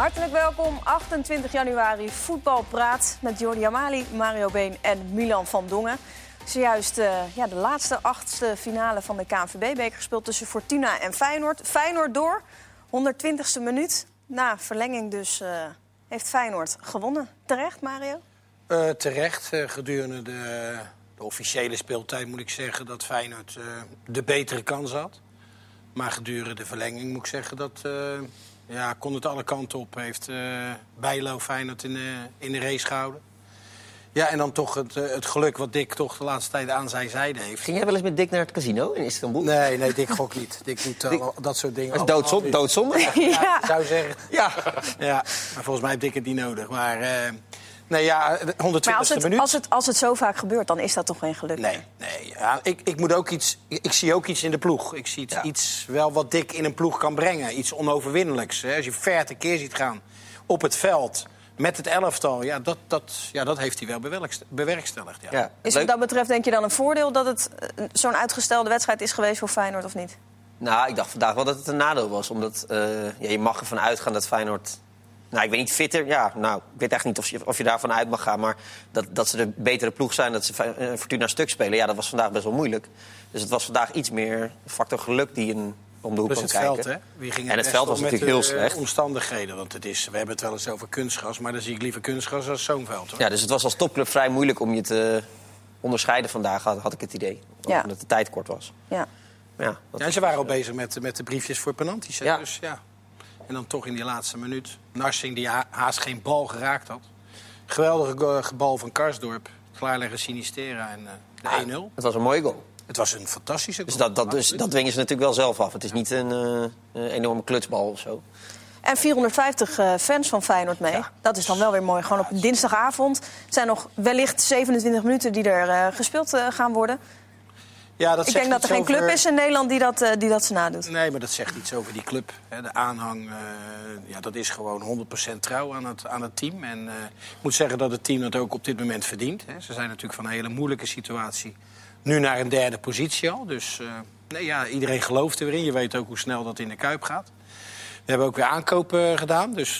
Hartelijk welkom, 28 januari, voetbalpraat met Jordi Amali, Mario Been en Milan van Dongen. Zojuist uh, ja, de laatste achtste finale van de KNVB-beker gespeeld tussen Fortuna en Feyenoord. Feyenoord door, 120ste minuut. Na verlenging dus uh, heeft Feyenoord gewonnen. Terecht, Mario? Uh, terecht. gedurende de, de, officiële speeltijd moet ik zeggen dat Feyenoord de betere kans had. Maar gedurende de verlenging moet ik zeggen dat ja, kon het alle kanten op. Heeft uh, Bijlo Feyenoord in de, in de race gehouden. Ja, en dan toch het, het geluk wat Dick toch de laatste tijd aan zijn zijde heeft. Ging jij wel eens met Dick naar het casino in Istanbul? Nee, nee, Dick gok niet. Dick doet Dick... dat soort dingen. Dat is doodzonde. doodzonde. Ja, ja. zou zeggen. Ja. ja. Maar volgens mij heeft Dick het niet nodig. Maar... Uh, Nee, ja, 120 als het, minuut. Als het, als het zo vaak gebeurt, dan is dat toch geen geluk? Nee, nee ja, ik, ik, moet ook iets, ik zie ook iets in de ploeg. Ik zie iets, ja. iets wel wat dik in een ploeg kan brengen. Iets onoverwinnelijks. Hè. Als je ver tekeer ziet gaan op het veld met het elftal, ja, dat, dat, ja, dat heeft hij wel bewerkstelligd. Ja. Ja, is wat dat betreft denk je dan een voordeel dat het eh, zo'n uitgestelde wedstrijd is geweest voor Feyenoord of niet? Nou, ik dacht vandaag wel dat het een nadeel was. Omdat uh, ja, je mag ervan uitgaan dat Feyenoord nou, ik weet niet fitter. Ja, nou, ik weet echt niet of je, of je daarvan uit mag gaan. Maar dat, dat ze de betere ploeg zijn, dat ze uh, Fortuna stuk spelen... ja, dat was vandaag best wel moeilijk. Dus het was vandaag iets meer factor geluk die een om de hoek dus het kijken. veld, hè? Wie ging en het veld was natuurlijk heel slecht. omstandigheden, want het is, we hebben het wel eens over kunstgras... maar dan zie ik liever kunstgras als zo'n veld. Hoor. Ja, dus het was als topclub vrij moeilijk om je te onderscheiden vandaag, had, had ik het idee. Ja. Omdat de tijd kort was. Ja. Ja, ja, en ze waren al bezig met, met de briefjes voor penalties. Ja. Dus ja. En dan toch in die laatste minuut. Narsing die haast geen bal geraakt had. Geweldige bal van Karsdorp. Klaarleggen Sinistera en uh, de 1-0. Het was een mooie goal. Het was een fantastische goal. Dus dat, dat, dus, dat dwingen ze natuurlijk wel zelf af. Het is niet een uh, enorme klutsbal of zo. En 450 uh, fans van Feyenoord mee. Ja. Dat is dan wel weer mooi. Gewoon op een dinsdagavond. Het zijn nog wellicht 27 minuten die er uh, gespeeld uh, gaan worden. Ja, dat ik denk dat er geen over... club is in Nederland die dat, uh, die dat ze nadoet. Nee, maar dat zegt iets over die club. De aanhang, uh, ja, dat is gewoon 100% trouw aan het, aan het team. En uh, ik moet zeggen dat het team dat ook op dit moment verdient. Ze zijn natuurlijk van een hele moeilijke situatie nu naar een derde positie al. Dus nee, ja, iedereen gelooft er weer in. Je weet ook hoe snel dat in de Kuip gaat. We hebben ook weer aankopen gedaan. Dus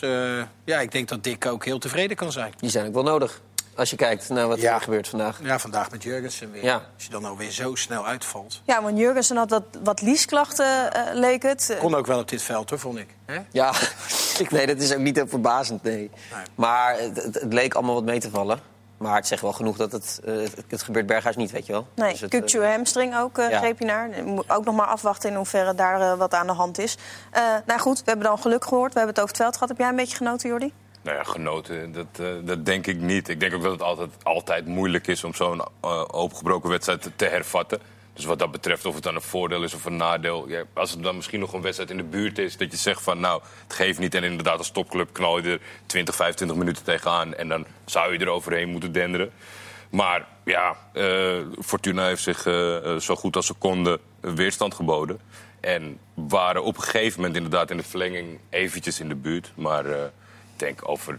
ja, ik denk dat Dick ook heel tevreden kan zijn. Die zijn ook wel nodig. Als je kijkt naar wat ja. er gebeurt vandaag. Ja, vandaag met Jurgensen weer. Ja. Als je dan alweer zo snel uitvalt. Ja, want Jurgensen had wat, wat liesklachten, uh, leek het. Kon ook wel op dit veld, hoor, vond ik. He? Ja, nee, dat is ook niet heel verbazend, nee. nee. Maar het, het, het, leek allemaal wat mee te vallen. Maar het zegt wel genoeg dat het, uh, het, het gebeurt Berghuis niet, weet je wel. Nee, dus Kukcu uh, hamstring ook, uh, ja. greep je naar. Ook nog maar afwachten in hoeverre daar wat aan de hand is. nou goed, we hebben dan geluk gehoord. We hebben het over het veld gehad. Heb jij een beetje genoten, Jordi? Nou ja, genoten, dat, uh, dat denk ik niet. Ik denk ook dat het altijd, altijd moeilijk is om zo'n uh, opengebroken wedstrijd te, te, hervatten. Dus wat dat betreft, of het dan een voordeel is of een nadeel. Ja, als het dan misschien nog een wedstrijd in de buurt is, dat je zegt van nou, het geeft niet. En inderdaad, als topclub knal je er 20, 25 minuten tegenaan. En dan zou je er overheen moeten denderen. Maar ja, uh, Fortuna heeft zich zo goed als ze konden weerstand geboden. En waren op een gegeven moment inderdaad in de verlenging eventjes in de buurt. Maar denk over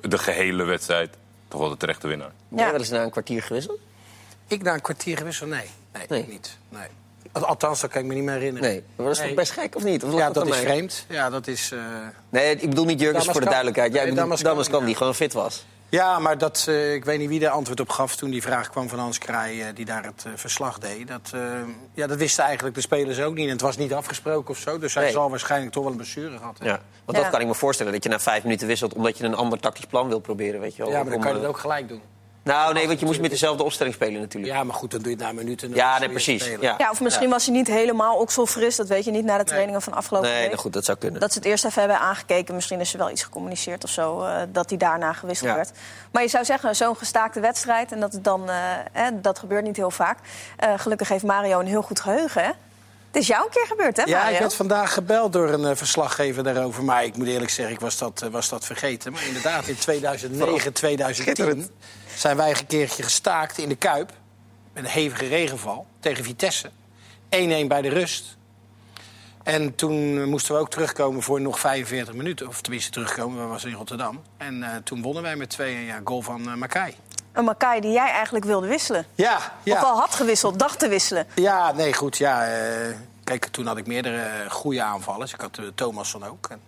de gehele wedstrijd toch wel de terechte winnaar. Ben je wel eens na een kwartier gewisseld? Ik na een kwartier gewisseld? Nee. Nee, nee. niet. Nee. Althans, dat kan ik me niet meer herinneren. Nee, maar dat is nee. toch best gek, of niet? Of ja, dat is vreemd. Ja, dat is... Uh... Nee, ik bedoel niet Jurgens voor de duidelijkheid. Jij ja, bedoelt Damas kan, die gewoon fit was. Ja, maar dat, uh, ik weet niet wie er antwoord op gaf toen die vraag kwam van Hans Kraaij, uh, die daar het uh, verslag deed. Dat, ja, dat wisten eigenlijk de spelers ook niet. En het was niet afgesproken of zo. Dus hij nee. zal waarschijnlijk toch wel een blessure gehad hebben. Ja, want ja. dat kan ik me voorstellen, dat je na vijf minuten wisselt omdat je een ander tactisch plan wil proberen. Weet je wel, ja, maar dan kan je het ook gelijk doen. Nou, nee, want je moest met dezelfde opstelling spelen natuurlijk. Ja, maar goed, dan doe je het na minuten. Ja, nee, precies. Ja. ja. of misschien ja. was hij niet helemaal okselfris. Dat weet je niet na de trainingen nee. van afgelopen nee, week. Nee, goed, dat zou kunnen. Dat ze het eerst even hebben aangekeken. Misschien is er wel iets gecommuniceerd of zo. Uh, dat hij daarna gewisseld ja. werd. Maar je zou zeggen, zo'n gestaakte wedstrijd. En dat, het dan, uh, hè, dat gebeurt niet heel vaak. Uh, gelukkig heeft Mario een heel goed geheugen, hè? Het is jou een keer gebeurd, hè, Ja, Mario? ik werd vandaag gebeld door een uh, verslaggever daarover. Maar ik moet eerlijk zeggen, ik was dat, uh, was dat vergeten. Maar inderdaad, in 2009, 2010 zijn wij een keertje gestaakt in de Kuip. Met een hevige regenval tegen Vitesse. 1-1 bij de rust. En toen moesten we ook terugkomen voor nog 45 minuten. Of tenminste terugkomen, we waren in Rotterdam. En uh, toen wonnen wij met 2 ja, goal van uh, Makai. Een Makai die jij eigenlijk wilde wisselen. Ja, ja. Of al had gewisseld, dacht te wisselen. Ja, nee, goed. Ja, uh, kijk, toen had ik meerdere goede aanvallers. Ik had Thomasson ook. En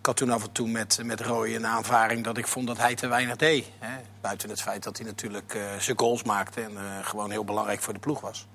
Ik had toen af en toe met, met Roy een aanvaring dat ik vond dat hij te weinig deed. Hè? Buiten het feit dat hij natuurlijk eh, zijn goals maakte en eh, gewoon heel belangrijk voor de ploeg was.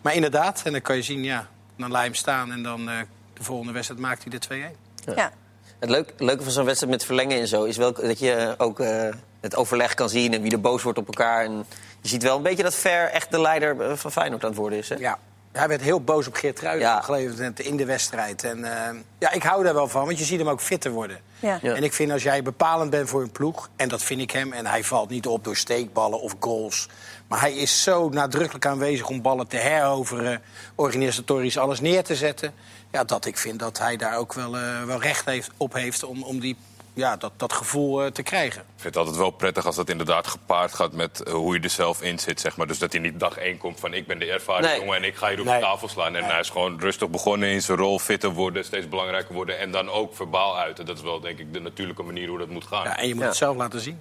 Maar inderdaad, en dan kan je zien, ja, dan laat je hem staan en dan eh, de volgende wedstrijd maakt hij de 2-1. Ja. Het leuk- leuke van zo'n wedstrijd met verlengen en zo is wel dat je ook eh, het overleg kan zien en wie er boos wordt op elkaar. En je ziet wel een beetje dat Ver echt de leider van Feyenoord aan het worden is. Hè? Ja. Hij werd heel boos op Geert Ruijden Ja. geleverd in de wedstrijd. En eh, ja, ik hou daar wel van, want je ziet hem ook fitter worden. Ja. Ja. En ik vind als jij bepalend bent voor een ploeg, en dat vind ik hem, en hij valt niet op door steekballen of goals. Maar hij is zo nadrukkelijk aanwezig om ballen te heroveren, organisatorisch alles neer te zetten. Ja, dat ik vind dat hij daar ook wel, eh, wel recht heeft, op heeft om, om die, ja, dat, dat gevoel eh, te krijgen. Ik vind het altijd wel prettig als dat inderdaad gepaard gaat met eh, hoe je er zelf in zit. Zeg maar. Dus dat hij niet dag één komt van ik ben de ervaren Nee. jongen en ik ga hier op Nee. de tafel slaan. En hij is gewoon rustig begonnen in zijn rol, fitter worden, steeds belangrijker worden. En dan ook verbaal uiten. Dat is wel denk ik de natuurlijke manier hoe dat moet gaan. Ja, Ja, en je moet Ja. het zelf laten zien.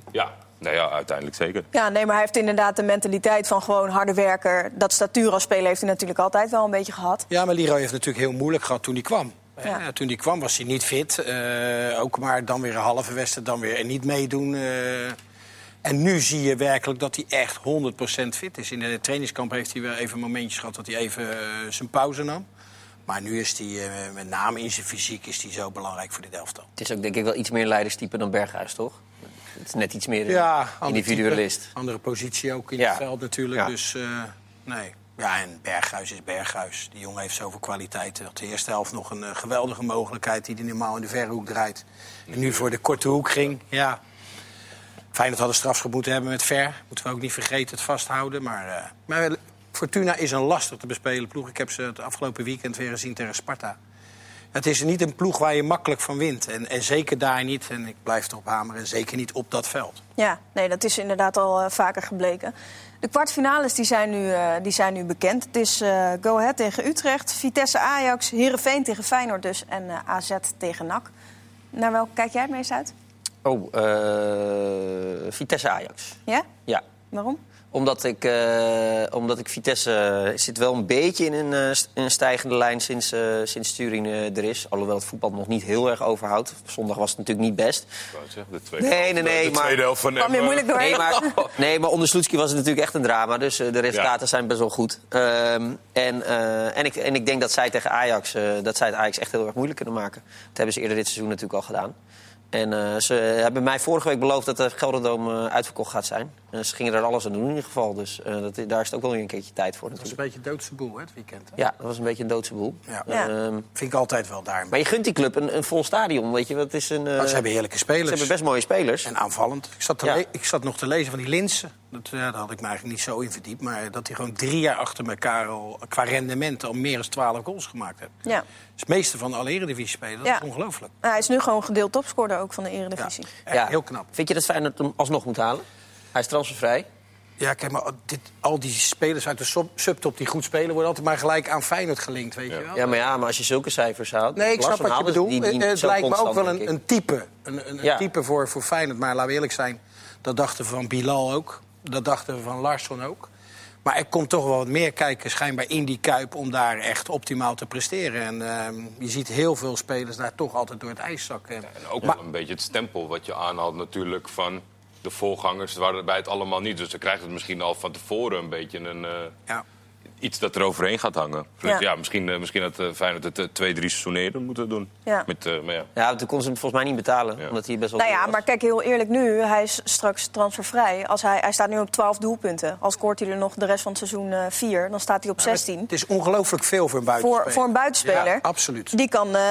nou ja, uiteindelijk zeker. Ja, nee, maar hij heeft inderdaad de mentaliteit van gewoon harde werker. Dat statuur als speler heeft hij natuurlijk altijd wel een beetje gehad. Ja, maar Leroy heeft natuurlijk heel moeilijk gehad toen hij kwam. Ja. Toen hij kwam was hij niet fit. Eh, ook maar dan weer een halve wedstrijd, dan weer niet meedoen. eh. en nu zie je werkelijk dat hij echt 100% fit is. In de trainingskamp heeft hij wel even momentjes gehad dat hij even eh, zijn pauze nam. Maar nu is hij, met name in zijn fysiek, is hij zo belangrijk voor dit elftal. Het is ook denk ik wel iets meer leiderstype dan Berghuis, toch? Het is net iets meer Ja, individualist. type, andere positie ook in Ja. het veld natuurlijk. Dus nee. Ja, en Berghuis is Berghuis. Die jongen heeft zoveel kwaliteiten. Had de eerste helft nog een eh, geweldige mogelijkheid die hij normaal in de verre hoek draait. En nu voor de korte hoek ging. Ja. Feyenoord had een strafschop hebben met Ver. Moeten we ook niet vergeten, het vasthouden. Maar, eh, maar Fortuna is een lastig te bespelen ploeg. Ik heb ze het afgelopen weekend weer gezien tegen Sparta. Het is niet een ploeg waar je makkelijk van wint. En, en zeker daar niet, en ik blijf erop hameren, zeker niet op dat veld. Ja, nee, dat is inderdaad al eh, vaker gebleken. De kwartfinales die zijn, nu, eh, die zijn nu bekend. Het is eh, Go Ahead tegen Utrecht, Vitesse Ajax, Heerenveen tegen Feyenoord dus... en eh, AZ tegen NAC. Naar welke kijk jij het meest uit? Oh, eh, Vitesse Ajax. Ja? Ja. Waarom? Omdat ik, eh, omdat ik Vitesse eh, zit wel een beetje in een, eh, in een stijgende lijn sinds, eh, sinds Sturing er is. Alhoewel het voetbal nog niet heel erg overhoudt. Zondag was het natuurlijk niet best. Ik wou het zeggen, De tweede, Nee, nee, nee, de maar- tweede helft van Kwam je moeilijk doorheen? Nee, maar, nee, maar onder Sloetski was het natuurlijk echt een drama. Dus de resultaten zijn best wel goed. Ehm, en, eh, en, ik, en ik denk dat zij tegen Ajax, eh, dat zij het Ajax echt heel erg moeilijk kunnen maken. Dat hebben ze eerder dit seizoen natuurlijk al gedaan. En eh, ze hebben mij vorige week beloofd dat de Gelderdoom eh, uitverkocht gaat zijn. En ze gingen er alles aan doen in ieder geval. Dus eh, dat, daar is het ook wel weer een keertje tijd voor Dat is een natuurlijk. beetje doodse boel, hè, het weekend. Hè? Ja, dat was een beetje een doodse boel. Ja. Ja. Ehm, Vind ik altijd wel daar. maar je gunt die club een, een vol stadion, weet je. Dat is een, eh, Maar ze hebben heerlijke ze spelers. hebben best mooie spelers. En aanvallend. Ik zat, te Ja. le- ik zat nog te lezen van die Linsen. Dat, ja, daar had ik me eigenlijk niet zo in verdiept. Maar dat hij gewoon drie jaar achter elkaar al qua rendement al meer dan 12 goals gemaakt heeft. Ja. Dat is het meeste van alle eredivisie spelen. Dat Ja. is ongelooflijk. Nou, hij is nu gewoon gedeeld topscorer ook van de Ja. Eredivisie. Echt heel knap. Vind je dat Feyenoord hem alsnog moet halen? Hij is transfervrij. Ja, kijk, maar dit, al die spelers uit de sub- subtop die goed spelen... worden altijd maar gelijk aan Feyenoord gelinkt, weet je wel? Ja, maar ja, maar als je zulke cijfers haalt... Nee, ik snap wat je bedoelt. die- die het lijkt me ook wel een, een type. Een, een, een Ja. type voor, voor Feyenoord. Maar laten we eerlijk zijn, dat dachten we van Bilal ook. Dat dachten we van Larsson ook. Maar er komt toch wel wat meer kijken schijnbaar in die Kuip... om daar echt optimaal te presteren. En ehm, je ziet heel veel spelers daar toch altijd door het ijs zakken. En ook Maar- wel een beetje het stempel wat je aanhaalt natuurlijk van de voorgangers... waarbij het allemaal niet. Dus dan krijgt het misschien al van tevoren een beetje een... eh, Ja. Iets dat er overheen gaat hangen. Ja. Ja, misschien, eh, misschien had eh, Feyenoord het eh, twee, drie seizoenen eerder moeten doen. Ja. Met, eh, maar ja. Ja, toen kon ze hem volgens mij niet betalen. Ja. Omdat hij best wel Nou ja, was. maar kijk heel eerlijk nu. Hij is straks transfervrij. Als hij, hij staat nu op 12 doelpunten. Als scoort hij er nog de rest van het seizoen eh 4, dan staat hij op 16. Het is ongelooflijk veel voor een buitenspeler. Voor, voor een buitenspeler. Ja, absoluut. Die kan eh,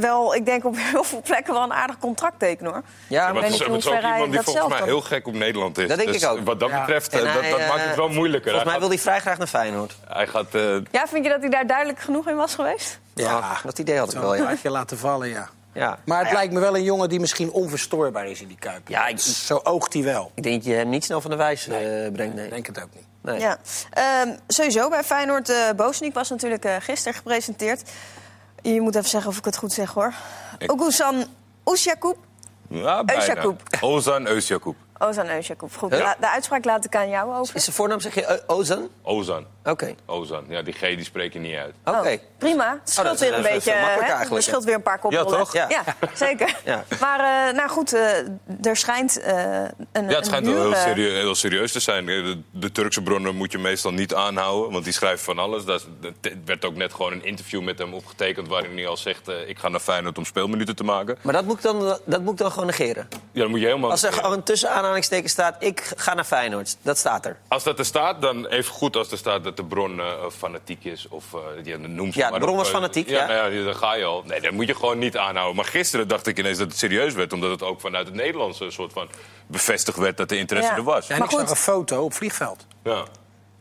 wel, ik denk op heel veel plekken wel een aardig contract tekenen hoor. Ja, Maar het niet is, het is hoe ook iemand die dat volgens zelf mij heel gek op Nederland is. Dat denk Dus ik ook. Wat dat Ja. betreft, dat, hij, dat maakt het wel moeilijker. Volgens mij wil hij vrij graag naar Feyenoord. Hij gaat eh, Ja, vind je dat hij daar duidelijk genoeg in was geweest? Ja, dat idee had ik wel, een ja. hartje laten vallen, ja. ja. Maar het ja, lijkt me wel een jongen die misschien onverstoorbaar is in die Kuip. Ja, ik- Zo oogt hij wel. Ik denk dat je hem niet snel van de wijs eh, brengt. Nee. Ik denk het ook niet. Nee. Ja. Ehm, sowieso bij Feyenoord. eh Bozeniek was natuurlijk eh, gisteren gepresenteerd. Je moet even zeggen of ik het goed zeg hoor. Ik- Ogusan Oesjakoub. ja, bijna. Özyakup. Ozan. Goed, Ja. la- de uitspraak laat ik aan jou over. Is de voornaam, zeg je eh, Ozan? Ozan. Oké. Ozan. Ja, die G die spreek je niet uit. Oké. Oh, prima. Het scheelt dat is weer een beetje. eigenlijk, Er scheelt ja. weer een paar koppen. Ja, toch? Ja. Ja, zeker. Ja. Maar eh, nou goed, eh, er schijnt eh, een. Ja, het schijnt wel heel, huur, eh, serie- heel serieus te zijn. De, de Turkse bronnen moet je meestal niet aanhouden, want die schrijven van alles. Dat, er werd ook net gewoon een interview met hem opgetekend... waarin hij al zegt, eh, ik ga naar Feyenoord om speelminuten te maken. Maar dat moet, ik dan, dat moet ik dan gewoon negeren. Ja, dan moet je helemaal... Als er gewoon tussen aanhalingstekens staat, ik ga naar Feyenoord. Dat staat er. Als dat er staat, dan even goed als er staat dat de bron eh, fanatiek is. Of uh, ja, noem ze Ja, de bron op, was eh, fanatiek, ja. nou ja, dan ga je al. Nee, dat moet je gewoon niet aanhouden. Maar gisteren dacht ik ineens dat het serieus werd. Omdat het ook vanuit het Nederlandse een soort van bevestigd werd dat de interesse Ja. er was. Ja, en Maar ik zag goed. een foto op vliegveld. Ja.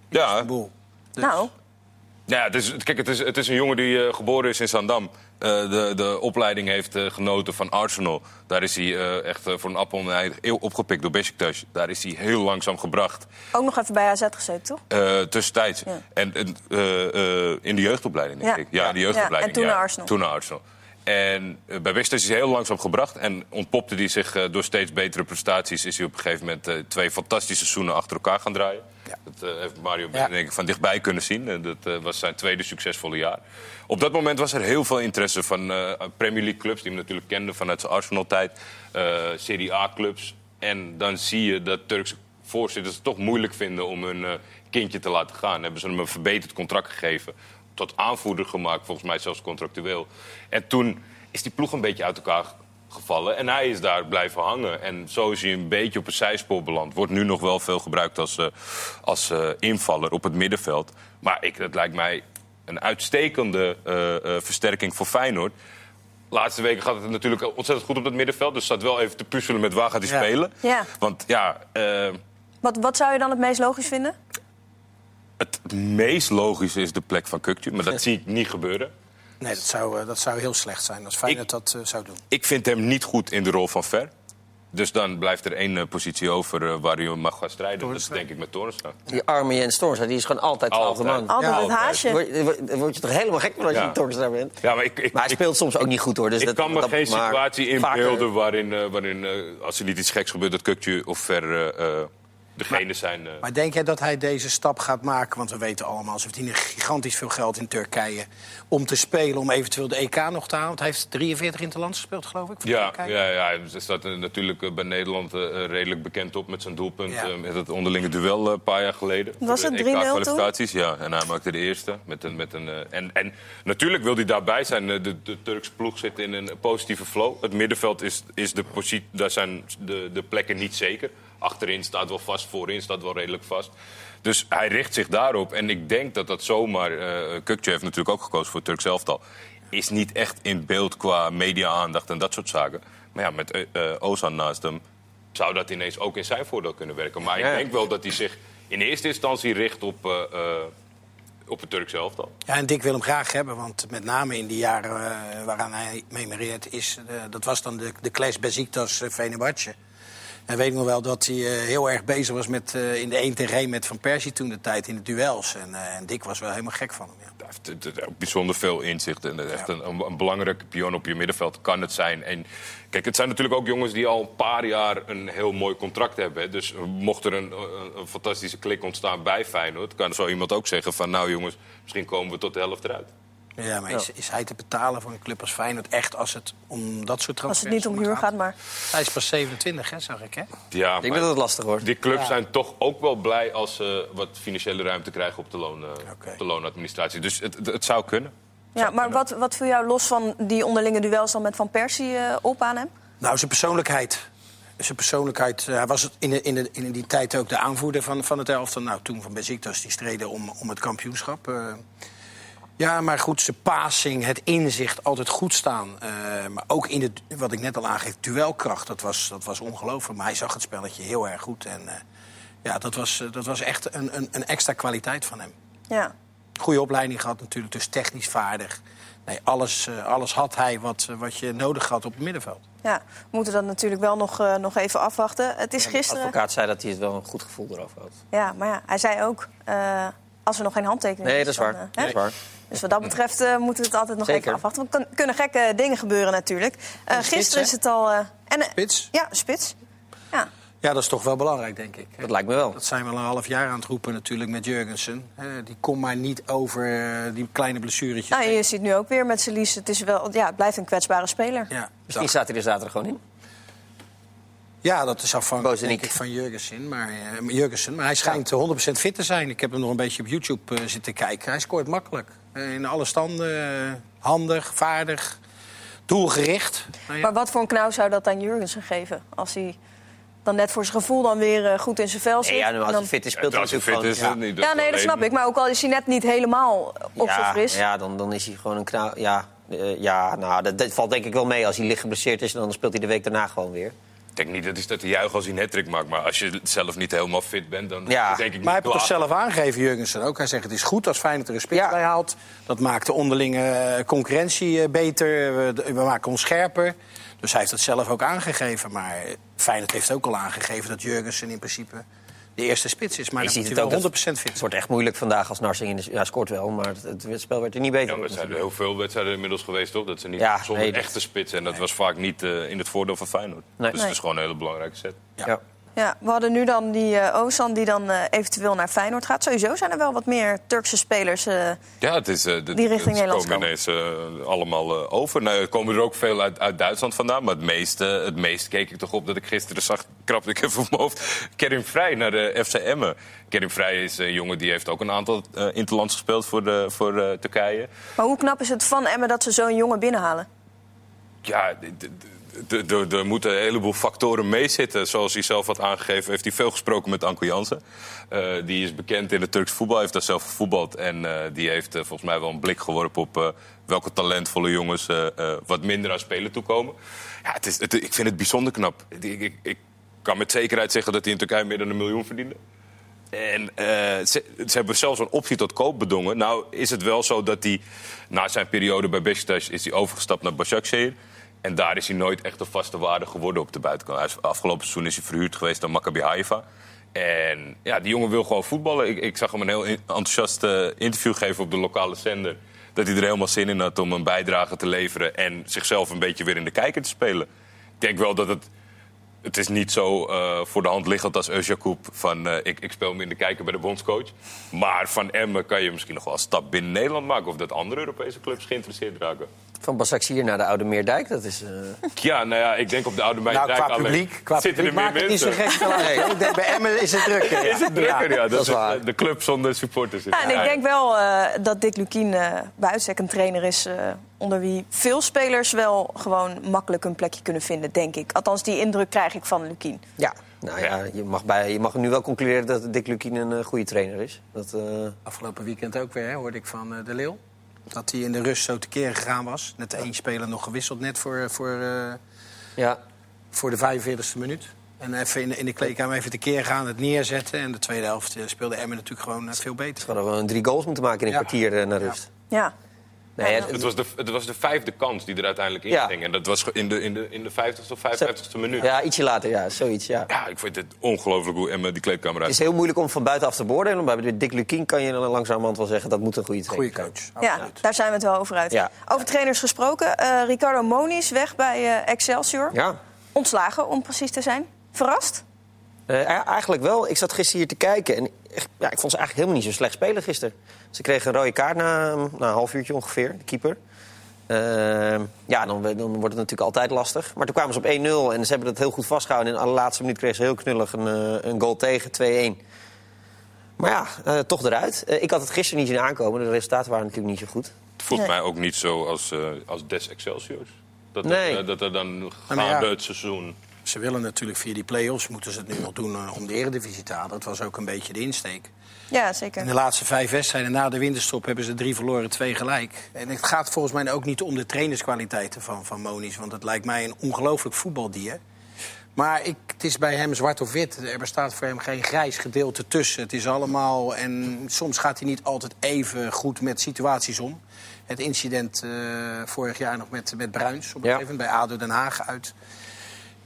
Ja, Boel. Nou, Ja, het is, kijk, het is, het is een jongen die eh, geboren is in Zandam. Eh, de, de opleiding heeft eh, genoten van Arsenal. Daar is hij eh, echt voor een appel en een ei eeuw opgepikt door Besiktas. Daar is hij heel langzaam gebracht. ook nog even bij AZ gezeten, toch? Tussentijds. Ja. En, en, in de jeugdopleiding, denk Ja. ik. Ja, in de jeugdopleiding. Ja, en toen naar Arsenal. Toen naar Arsenal. En eh, bij Besiktas is hij heel langzaam gebracht. En ontpopte hij zich eh, door steeds betere prestaties... is hij op een gegeven moment eh, twee fantastische seizoenen achter elkaar gaan draaien. Ja. Dat heeft Mario Ja. denk ik, van dichtbij kunnen zien. En dat was zijn tweede succesvolle jaar. Op dat moment was er heel veel interesse van Premier League clubs... die hem natuurlijk kenden vanuit zijn Arsenal-tijd. Serie A-clubs. En dan zie je dat Turkse voorzitters het toch moeilijk vinden... om hun kindje te laten gaan. Hebben ze hem een verbeterd contract gegeven. Tot aanvoerder gemaakt, volgens mij zelfs contractueel. En toen is die ploeg een beetje uit elkaar gevallen. En hij is daar blijven hangen. En zo is hij een beetje op een zijspoor beland. Wordt nu nog wel veel gebruikt als, eh, als eh, invaller op het middenveld. Maar ik, dat lijkt mij een uitstekende eh, eh, versterking voor Feyenoord. Laatste weken gaat het natuurlijk ontzettend goed op het middenveld. Dus staat wel even te puzzelen met waar gaat hij Ja. spelen. Ja. Want ja, eh, Wat, wat zou je dan het meest logisch vinden? Het meest logische is de plek van Kukcu. Maar dat zie ik niet gebeuren. Nee, dat zou, eh, dat zou heel slecht zijn als Feyenoord Ik- dat eh, zou doen. Ik vind hem niet goed in de rol van Ver. Dus dan blijft er één eh, positie over waar hij mag gaan strijden. Dat is denk ik met Toornstra. Die arme Jens Toornstra, die is gewoon altijd twaalfde Altijd. man. Altijd Ja, het haasje. Word, word- je toch helemaal gek van als je Ja. een Toornstra bent? Ja, maar ik, ik, Maar hij ik- speelt soms ook niet goed hoor. Dus ik dat, kan me dat- geen situatie inbeelden waarin, waarin als er niet iets geks gebeurt, dat Kukcu of Ver eh, zijn. Maar denk jij dat hij deze stap gaat maken? Want we weten allemaal, ze verdienen gigantisch veel geld in Turkije... om te spelen, om eventueel de EK nog te halen. Want hij heeft 43 interlands gespeeld, geloof ik, voor Ja, Turkije. ja, ja, hij staat eh, natuurlijk eh, bij Nederland redelijk bekend op met zijn doelpunt. Ja. met het onderlinge duel een paar jaar geleden. Was het de 3-0 toen? EK-kwalificaties, ja. En hij maakte de eerste. Met een, met een, en, en natuurlijk wil hij daarbij zijn. De, de Turkse ploeg zit in een positieve flow. Het middenveld is, is de positie, daar zijn de, de plekken niet zeker. Achterin staat wel vast, voorin staat wel redelijk vast. Dus hij richt zich daarop. En ik denk dat dat zomaar... eh Kukçu heeft natuurlijk ook gekozen voor het Turks elftal. Is niet echt in beeld qua media-aandacht en dat soort zaken. Maar ja, met eh, eh, Ozan naast hem zou dat ineens ook in zijn voordeel kunnen werken. Maar Ja. ik denk wel dat hij zich in eerste instantie richt op, eh, eh, op het Turks elftal. Ja, en Dick wil hem graag hebben, want met name in die jaren eh, waaraan hij memoreert... Is, eh, dat was dan de, de clash Besiktas uh, Fenerbahce. En weet ik nog wel dat hij eh, heel erg bezig was met, eh, in de 1 tegen 1 met Van Persie toen de tijd in de duels. En, eh, en Dick was wel helemaal gek van hem, ja. Hij heeft ook bijzonder veel inzicht. En echt een, een, een belangrijke pion op je middenveld kan het zijn. En kijk, het zijn natuurlijk ook jongens die al een paar jaar een heel mooi contract hebben. hè. Dus mocht er een, een, een fantastische klik ontstaan bij Feyenoord... kan zo iemand ook zeggen van... nou jongens, misschien komen we tot de helft eruit. Ja, maar is, is hij te betalen voor een club als Feyenoord echt als het om dat soort Als transfers het niet om huur gaat, maar... Hij is pas 27, hè, zag ik, hè? Ja, Ik denk maar dat het lastig wordt. die clubs Ja. zijn toch ook wel blij als ze wat financiële ruimte krijgen op de, loon, eh, op de loonadministratie. Dus het, het, het zou kunnen. Ja, maar wat, wat viel jou los van die onderlinge duels dan met Van Persie eh, op aan hem? Nou, zijn persoonlijkheid. Zijn persoonlijkheid. eh, hij was het in, de, in, de, in die tijd ook de aanvoerder van, van het elftal. Nou, toen van Besiktas, die streden om, om het kampioenschap. eh. Ja, maar goed, zijn passing, het inzicht, altijd goed staan. eh, maar ook in het, wat ik net al aangeef, duelkracht. Dat was, dat was ongelooflijk. Maar hij zag het spelletje heel erg goed. En eh, ja, dat was, eh, dat was echt een, een, een extra kwaliteit van hem. Ja. Goede opleiding gehad natuurlijk, dus technisch vaardig. Nee, alles, eh, alles had hij wat, wat je nodig had op het middenveld. ja, we moeten dat natuurlijk wel nog, eh, nog even afwachten. Het is De gisteren... advocaat zei dat hij het wel een goed gevoel erover had. Ja, maar ja, hij zei ook... eh, als er nog geen handtekening Nee, dat is waar. Dat is waar. Dus wat dat betreft eh, moeten we het altijd nog Zeker. even afwachten. Want er kun- kunnen gekke dingen gebeuren natuurlijk. Eh, spits, gisteren hè? is het al... eh, en, Spits? Ja, spits. Ja. Ja, dat is toch wel belangrijk, denk ik. Dat lijkt me wel. Dat zijn we al een half jaar aan het roepen natuurlijk met Jurgensen. Hè, Die komt maar niet over die kleine blessuretjes. Nou, je ziet nu ook weer met Celis. Het, is wel, ja, het blijft een kwetsbare speler. Ja, Misschien staat hij er zaterdag gewoon in. Ja, dat is afhankelijk denk ik, van Jurgensen. Maar, eh, Jurgensen. maar hij schijnt 100% fit te zijn. Ik heb hem nog een beetje op YouTube eh, zitten kijken. Hij scoort makkelijk. Eh, in alle standen. handig, vaardig, doelgericht. Nou ja. Maar wat voor een knauw zou dat aan Jurgensen geven? Als hij dan net voor zijn gevoel dan weer goed in zijn vel zit. Nee, ja, nu, als hij fit is, speelt hij natuurlijk fit is, niet. Ja, nee, dat snap ik. Maar ook al is hij net niet helemaal op zijn ja, fris. ja dan, dan is hij gewoon een knauw. Ja, ja nou, dat, dat valt denk ik wel mee. Als hij licht geblesseerd is, dan speelt hij de week daarna gewoon weer. Ik denk niet dat hij staat te juichen als hij een hat maakt. Maar als je zelf niet helemaal fit bent, dan Ja. denk ik Maar hij heeft niet het toch zelf aangegeven, Jurgensen ook. Hij zegt het is goed als Feyenoord er een spits Ja. bij haalt. Dat maakt de onderlinge eh, concurrentie eh, beter. We, maken ons scherper. Dus hij heeft het zelf ook aangegeven. Maar Feyenoord heeft ook al aangegeven dat Jurgensen in principe de eerste spits is. Maar Je ziet moet het ook, wel dat- 100% fit Het wordt echt moeilijk vandaag als Narsing in de... Ja, scoort wel, maar het, het spel werd er niet beter Ja, maar er zijn er heel veel wedstrijden inmiddels geweest, toch? Dat ze niet Ja, zonder nee, echte spits. En dat was vaak niet eh, in het voordeel van Feyenoord. Nee. Dus Nee. het is gewoon een hele belangrijke set. Ja. Ja, we hadden nu dan die eh Ozan die dan eh, eventueel naar Feyenoord gaat. Sowieso zijn er wel wat meer Turkse spelers. eh, Ja, het is, de, Die richting Nederland komen ineens allemaal over. Nou, er komen er ook veel uit, uit Duitsland vandaan. Maar het meeste, het meest keek ik toch op dat ik gisteren zag... krapte ik even op mijn hoofd. Kerim Vrij naar de FC Emmen. Kerim Vrij is een jongen die heeft ook een aantal interlands gespeeld voor, de, voor Turkije. maar hoe knap is het van Emmen dat ze zo'n jongen binnenhalen? Ja, er moeten een heleboel factoren meezitten. Zoals hij zelf had aangegeven, heeft hij veel gesproken met Anko Jansen. Eh, die is bekend in het Turks voetbal, heeft daar zelf gevoetbald. En eh, die heeft eh, volgens mij wel een blik geworpen op welke talentvolle jongens wat minder aan spelen toekomen. Ja, het is, het, ik vind het bijzonder knap. Ik, ik, kan met zekerheid zeggen dat hij in Turkije meer dan een miljoen verdiende. En ze, ze hebben zelfs een optie tot koop bedongen. Nou is het wel zo dat hij na zijn periode bij Besiktas is hij overgestapt naar Başakşehir. En daar is hij nooit echt een vaste waarde geworden op de buitenkant. Afgelopen seizoen is hij verhuurd geweest aan Maccabi Haifa. En ja, die jongen wil gewoon voetballen. Ik, ik zag hem een heel enthousiast interview geven op de lokale zender. Dat hij er helemaal zin in had om een bijdrage te leveren... en zichzelf een beetje weer in de kijker te spelen. Ik denk wel dat het het is niet zo eh, voor de hand liggend als Özjakoub van eh, ik, ik speel me in de kijker bij de bondscoach. Maar van Emmen kan je misschien nog wel een stap binnen Nederland maken... of dat andere Europese clubs geïnteresseerd raken. Van Basaksehir naar de Oude Meerdijk, dat is... eh, Ja, nou ja, ik denk op de Oude Nou, Meijndijk qua alleen. publiek, qua Zitten publiek er meer maakt het niet zo mensen? gek denk, bij Emmen is het drukker. ja. Is het drukker? Ja, dat, dat is waar. de club zonder supporters. Ja, en ik denk wel eh, dat Dick Lukien eh bij uitstek een trainer is... eh, onder wie veel spelers wel gewoon makkelijk een plekje kunnen vinden, denk ik. Althans, die indruk krijg ik van Lukien. ja, nou ja, je mag, bij, je mag nu wel concluderen dat Dick Lukien een eh, goede trainer is. Dat, eh, Afgelopen weekend ook weer, hè, hoorde ik van eh, De Leeuw. Dat hij in de rust zo tekeer gegaan was. Net één speler nog gewisseld, net voor, voor, eh, ja. voor de 45e minuut. En even in, de- in de kleedkamer even tekeer gaan, het neerzetten. En de tweede helft eh, speelde Emmen natuurlijk gewoon eh, veel beter. We hadden gewoon drie goals moeten maken in een Ja. kwartier eh, naar rust. Ja. Nee, Ja, het- Het was, de, het was de vijfde kans die er uiteindelijk in Ja. ging. En dat was in de, in de, in de 50ste of 55ste minuut. Ja. ja, ietsje later, ja, zoiets, ja. ik vind het ongelooflijk hoe Emmen die kleedkamer Het uit. is heel moeilijk om van buitenaf te beoordelen. Maar bij Dick Lukien kan je dan langzamerhand wel zeggen... dat moet een goede Goeie trainer coach. Ja, daar zijn we het wel over uit. Ja. Over trainers gesproken. eh, Ricardo Moniz weg bij eh, Excelsior. Ja. Ontslagen, om precies te zijn. Verrast? Eh, ja, eigenlijk wel. Ik zat gisteren hier te kijken en echt, ja, ik vond ze eigenlijk helemaal niet zo slecht spelen gisteren. Ze kregen een rode kaart na, na een half uurtje ongeveer, de keeper. Eh, ja, dan, dan wordt het natuurlijk altijd lastig. Maar toen kwamen ze op 1-0 en ze hebben dat heel goed vastgehouden. In de allerlaatste minuut kregen ze heel knullig een, eh, een goal tegen, 2-1. Maar ja, eh, toch eruit. Eh, ik had het gisteren niet zien aankomen. De resultaten waren natuurlijk niet zo goed. Het voelt Nee. mij ook niet zo als, eh, als Des Excelsiors. Dat, Nee. dat er dan gaande ja. het seizoen... Ze willen natuurlijk via die play-offs, moeten ze het nu nog doen om de eredivisie te halen. Dat was ook een beetje de insteek. Ja, zeker. In de laatste vijf wedstrijden na de winterstop hebben ze drie verloren, twee gelijk. En het gaat volgens mij ook niet om de trainerskwaliteiten van, van Moniz. Want het lijkt mij een ongelooflijk voetbaldier. Maar ik, het is bij hem zwart of wit. Er bestaat voor hem geen grijs gedeelte tussen. Het is allemaal... En soms gaat hij niet altijd even goed met situaties om. Het incident eh, vorig jaar nog met, met Bruins. Op een Ja. gegeven moment bij ADO Den Haag uit.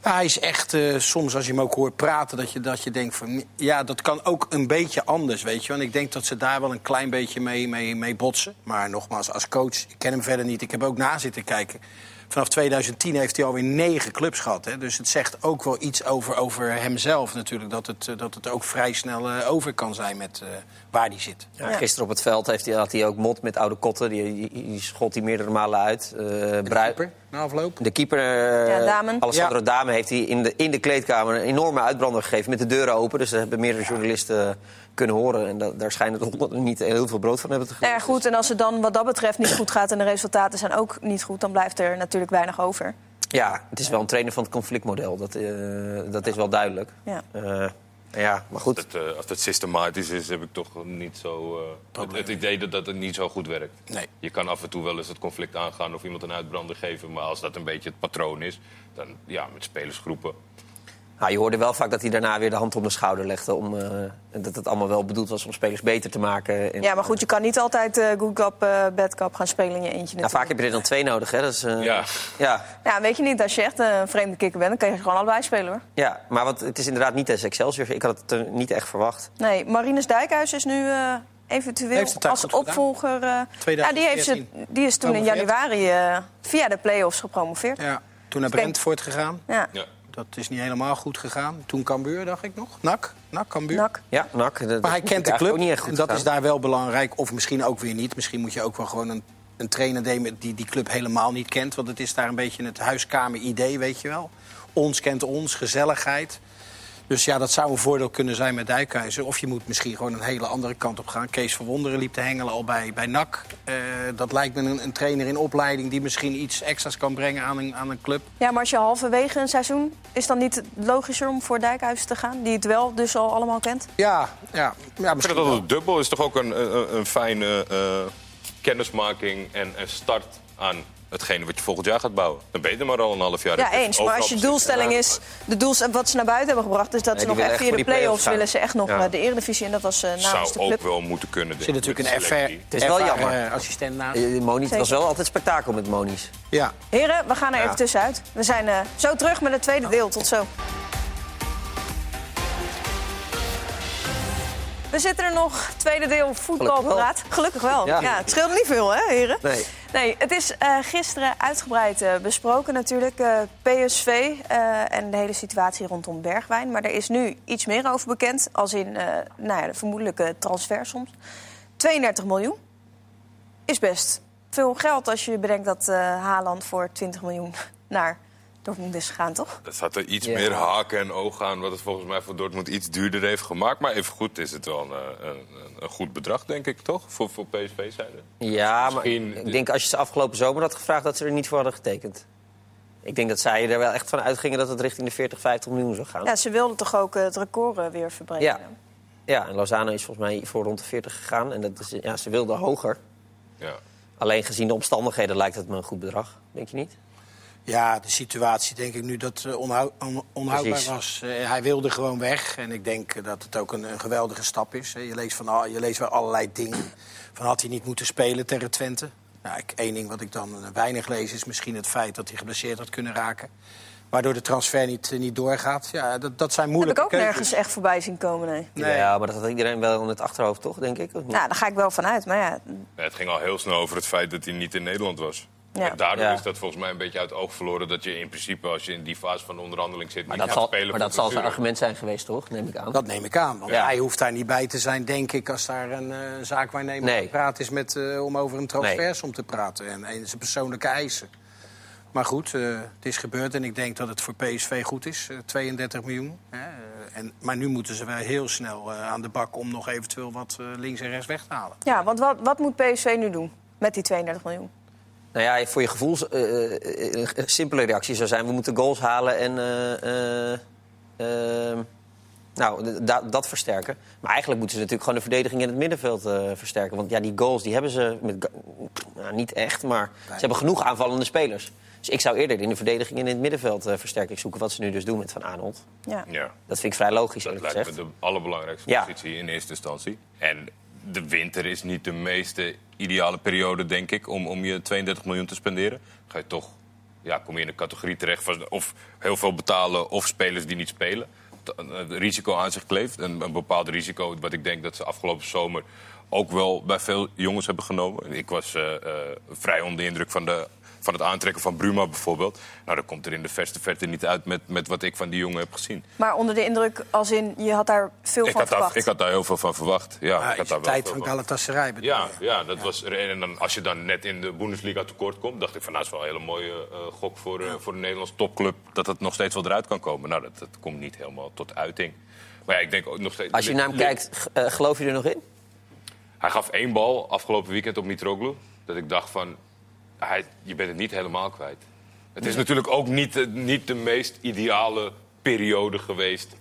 Hij is echt, eh, soms als je hem ook hoort praten, dat je, dat je denkt van... ja, dat kan ook een beetje anders, weet je. En ik denk dat ze daar wel een klein beetje mee, mee, mee botsen. Maar nogmaals, als coach, ik ken hem verder niet. Ik heb ook na zitten kijken. Vanaf 2010 heeft hij alweer negen clubs gehad. Hè? Dus het zegt ook wel iets over, over hemzelf natuurlijk. Dat het, eh, dat het ook vrij snel eh, over kan zijn met eh, waar hij zit. Ja, Gisteren op het veld heeft hij, had hij ook mot met oude kotten. Die, die, die schot hij meerdere malen uit. Eh Brui- Keeper, na afloop. De keeper, Ja, Damen. Alessandro Ja. Dame, heeft hij in de, in de kleedkamer een enorme uitbrander gegeven met de deuren open. Dus dat hebben meerdere journalisten kunnen horen. En da- daar schijnen de honden niet heel veel brood van hebben te Nou ja, goed, en als het dan wat dat betreft niet goed gaat en de resultaten zijn ook niet goed, dan blijft er natuurlijk weinig over. Ja, het is wel een trainer van het conflictmodel. Dat, eh, dat is wel duidelijk. Ja. Eh, ja, maar goed. Als het, eh, als het systematisch is, heb ik toch niet zo. eh, het, het idee dat, dat het niet zo goed werkt. Nee. Je kan af en toe wel eens het conflict aangaan of iemand een uitbrander geven. Maar als dat een beetje het patroon is, dan ja, met spelersgroepen. Nou, je hoorde wel vaak dat hij daarna weer de hand op de schouder legde. Om, eh, en dat het allemaal wel bedoeld was om spelers beter te maken. En, Ja, maar goed, je kan niet altijd eh good cup, eh bad cup gaan spelen in je eentje Nou, vaak heb je er dan twee nodig. Hè? Dat is, eh, Ja. ja. Ja, weet je niet, als je echt een vreemde kikker bent, dan kan je gewoon allebei spelen hoor. Ja, maar wat, het is inderdaad niet als Excelsior. Ik had het er niet echt verwacht. Nee, Marinus Dijkhuis is nu eh, eventueel als opvolger. eh, ja, die, heeft ze, 2014. die is toen in januari eh, via de play-offs gepromoveerd. Ja. Ja, toen naar Brentford gegaan. Ja. Dat is niet helemaal goed gegaan. Toen Cambuur, dacht ik nog. NAC, NAC Cambuur. Nak. Ja, Nak. dat- Maar dat hij kent de club Ook niet echt goed en dat gegaan. is daar wel belangrijk. Of misschien ook weer niet. Misschien moet je ook wel gewoon een, een trainer nemen die die club helemaal niet kent. Want het is daar een beetje het huiskamer-idee, weet je wel. Ons kent ons, gezelligheid. Dus ja, dat zou een voordeel kunnen zijn met Dijkhuizen. Of je moet misschien gewoon een hele andere kant op gaan. Kees van Wonderen liep te hengelen al bij, bij NAC. Eh, dat lijkt me een, een trainer in opleiding... die misschien iets extra's kan brengen aan een, aan een club. Ja, maar als je halverwege een seizoen, is dan niet logischer om voor Dijkhuis te gaan? Die het wel dus al allemaal kent? Ja, ja, ja Ik vind misschien dat het dubbel is toch ook een, een, een fijne eh, kennismaking en, en start aan hetgene wat je volgend jaar gaat bouwen. Dan ben je er maar al een half jaar. Ja, eens. Maar als je doelstelling is, de doels, en wat ze naar buiten hebben gebracht, is dat Nee, ze nog echt via de play-offs willen ze echt nog Ja. eh, de Eredivisie. En dat was eh, namens Zou de ook club. wel moeten kunnen. Er zit natuurlijk een FR. Het is wel jammer. assistent naast. Eh, Monies, het was wel altijd spektakel met Monies. Ja. Heren, we gaan er Ja. even tussenuit. We zijn eh, zo terug met het tweede deel. Tot zo. We zitten er nog, tweede deel voetbalpraat. Gelukkig wel. Ja. Ja. het scheelt niet veel, hè, heren? Nee. Nee, het is eh, gisteren uitgebreid eh, besproken natuurlijk. eh, PSV en de hele situatie rondom Bergwijn. Maar er is nu iets meer over bekend. Als in nou ja, de vermoedelijke transfer soms. 32 miljoen is best veel geld als je bedenkt dat Haaland voor 20 miljoen naar Dortmund is gegaan, toch? Er zat er iets Ja. meer haken en ogen aan, wat het volgens mij voor Dortmund iets duurder heeft gemaakt. Maar even goed is het wel een, eh, een, een, goed bedrag, denk ik, toch? Voor, voor PSV zijnde. Ja, maar Misschien- ik denk als je ze afgelopen zomer had gevraagd... dat ze er niet voor hadden getekend. Ik denk dat zij er wel echt van uitgingen dat het richting de 40, 50 miljoen zou gaan. Ja, ze wilden toch ook eh, het record eh, weer verbreken. Ja. Ja, en Lozano is volgens mij voor rond de 40 gegaan. En dat is, ja, ze wilden hoger. Ja. Alleen gezien de omstandigheden lijkt het me een goed bedrag. Denk je niet? Ja, de situatie denk ik nu dat eh, onhou- on- onhoudbaar Precies. was. Eh, hij wilde gewoon weg. En ik denk eh, dat het ook een, een geweldige stap is. Je leest, van, al- je leest wel allerlei dingen. Van had hij niet moeten spelen tegen Twente? Nou, ik, één ding wat ik dan weinig lees is misschien het feit dat hij geblesseerd had kunnen raken. Waardoor de transfer niet, niet doorgaat. Ja, dat, dat zijn Heb moeilijke ik ook keuzes. nergens echt voorbij zien komen, nee. Nee. Ja, maar dat had iedereen wel in het achterhoofd, toch? Denk ik. Nou, daar ga ik wel van uit. Maar ja, Ja, het ging al heel snel over het feit dat hij niet in Nederland was. Ja. En daardoor Ja. is dat volgens mij een beetje uit het oog verloren... dat je in principe, als je in die fase van de onderhandeling zit... maar niet dat gaat zal, spelen maar dat zal zijn argument zijn geweest, toch? Neem ik aan. Dat neem ik aan. Want Ja. hij hoeft daar niet bij te zijn, denk ik, als daar een eh, zaakwaarnemer Nee. praten is met, eh, om over een transfers om te praten. En, en zijn persoonlijke eisen. Maar goed, eh, het is gebeurd en ik denk dat het voor PSV goed is. eh, 32 miljoen. Hè, en, maar nu moeten ze wel heel snel eh, aan de bak om nog eventueel wat eh, links en rechts weg te halen. ja want wat, wat moet PSV nu doen met die 32 miljoen? Nou ja, voor je gevoel, eh, eh, een simpele reactie zou zijn... we moeten goals halen en eh, eh, eh, nou, da- dat versterken. Maar eigenlijk moeten ze natuurlijk gewoon de verdediging in het middenveld eh, versterken. Want ja, die goals die hebben ze met, nou, niet echt, maar ze hebben genoeg aanvallende spelers. Dus ik zou eerder in de verdediging en in het middenveld eh, versterking zoeken... wat ze nu dus doen met Van Aanholt. Ja. Ja. Dat vind ik vrij logisch, Dat lijkt me de allerbelangrijkste Ja. positie in eerste instantie. En de winter is niet de meeste ideale periode, denk ik, om, om je 32 miljoen te spenderen. Ga je toch, ja, kom je in de categorie terecht van of heel veel betalen of spelers die niet spelen. T- Het risico aan zich kleeft. Een, een bepaald risico wat ik denk dat ze afgelopen zomer ook wel bij veel jongens hebben genomen. Ik was eh, eh, vrij onder de indruk van de van het aantrekken van Bruma bijvoorbeeld. Nou, dat komt er in de verste verte niet uit met, met wat ik van die jongen heb gezien. Maar onder de indruk, als in, je had daar veel Ik van had, daar, verwacht. ik had daar heel veel van verwacht. Ja, Ah, ik had daar de wel tijd van. Galatasaray bedoel Ja, je? ja, dat was er. En dan, als je dan net in de Bundesliga tekort komt, dacht ik van nou, dat is wel een hele mooie eh, gok voor, eh, voor een Nederlandse topclub. Dat het nog steeds wel eruit kan komen. Nou, dat, dat komt niet helemaal tot uiting. Maar ja, ik denk ook nog steeds. Als je naar hem kijkt, eh, geloof je er nog in? Hij gaf één bal afgelopen weekend op Mitroglou. Dat ik dacht van, hij, je bent het niet helemaal kwijt. Het is natuurlijk ook niet, de- niet de meest ideale periode geweest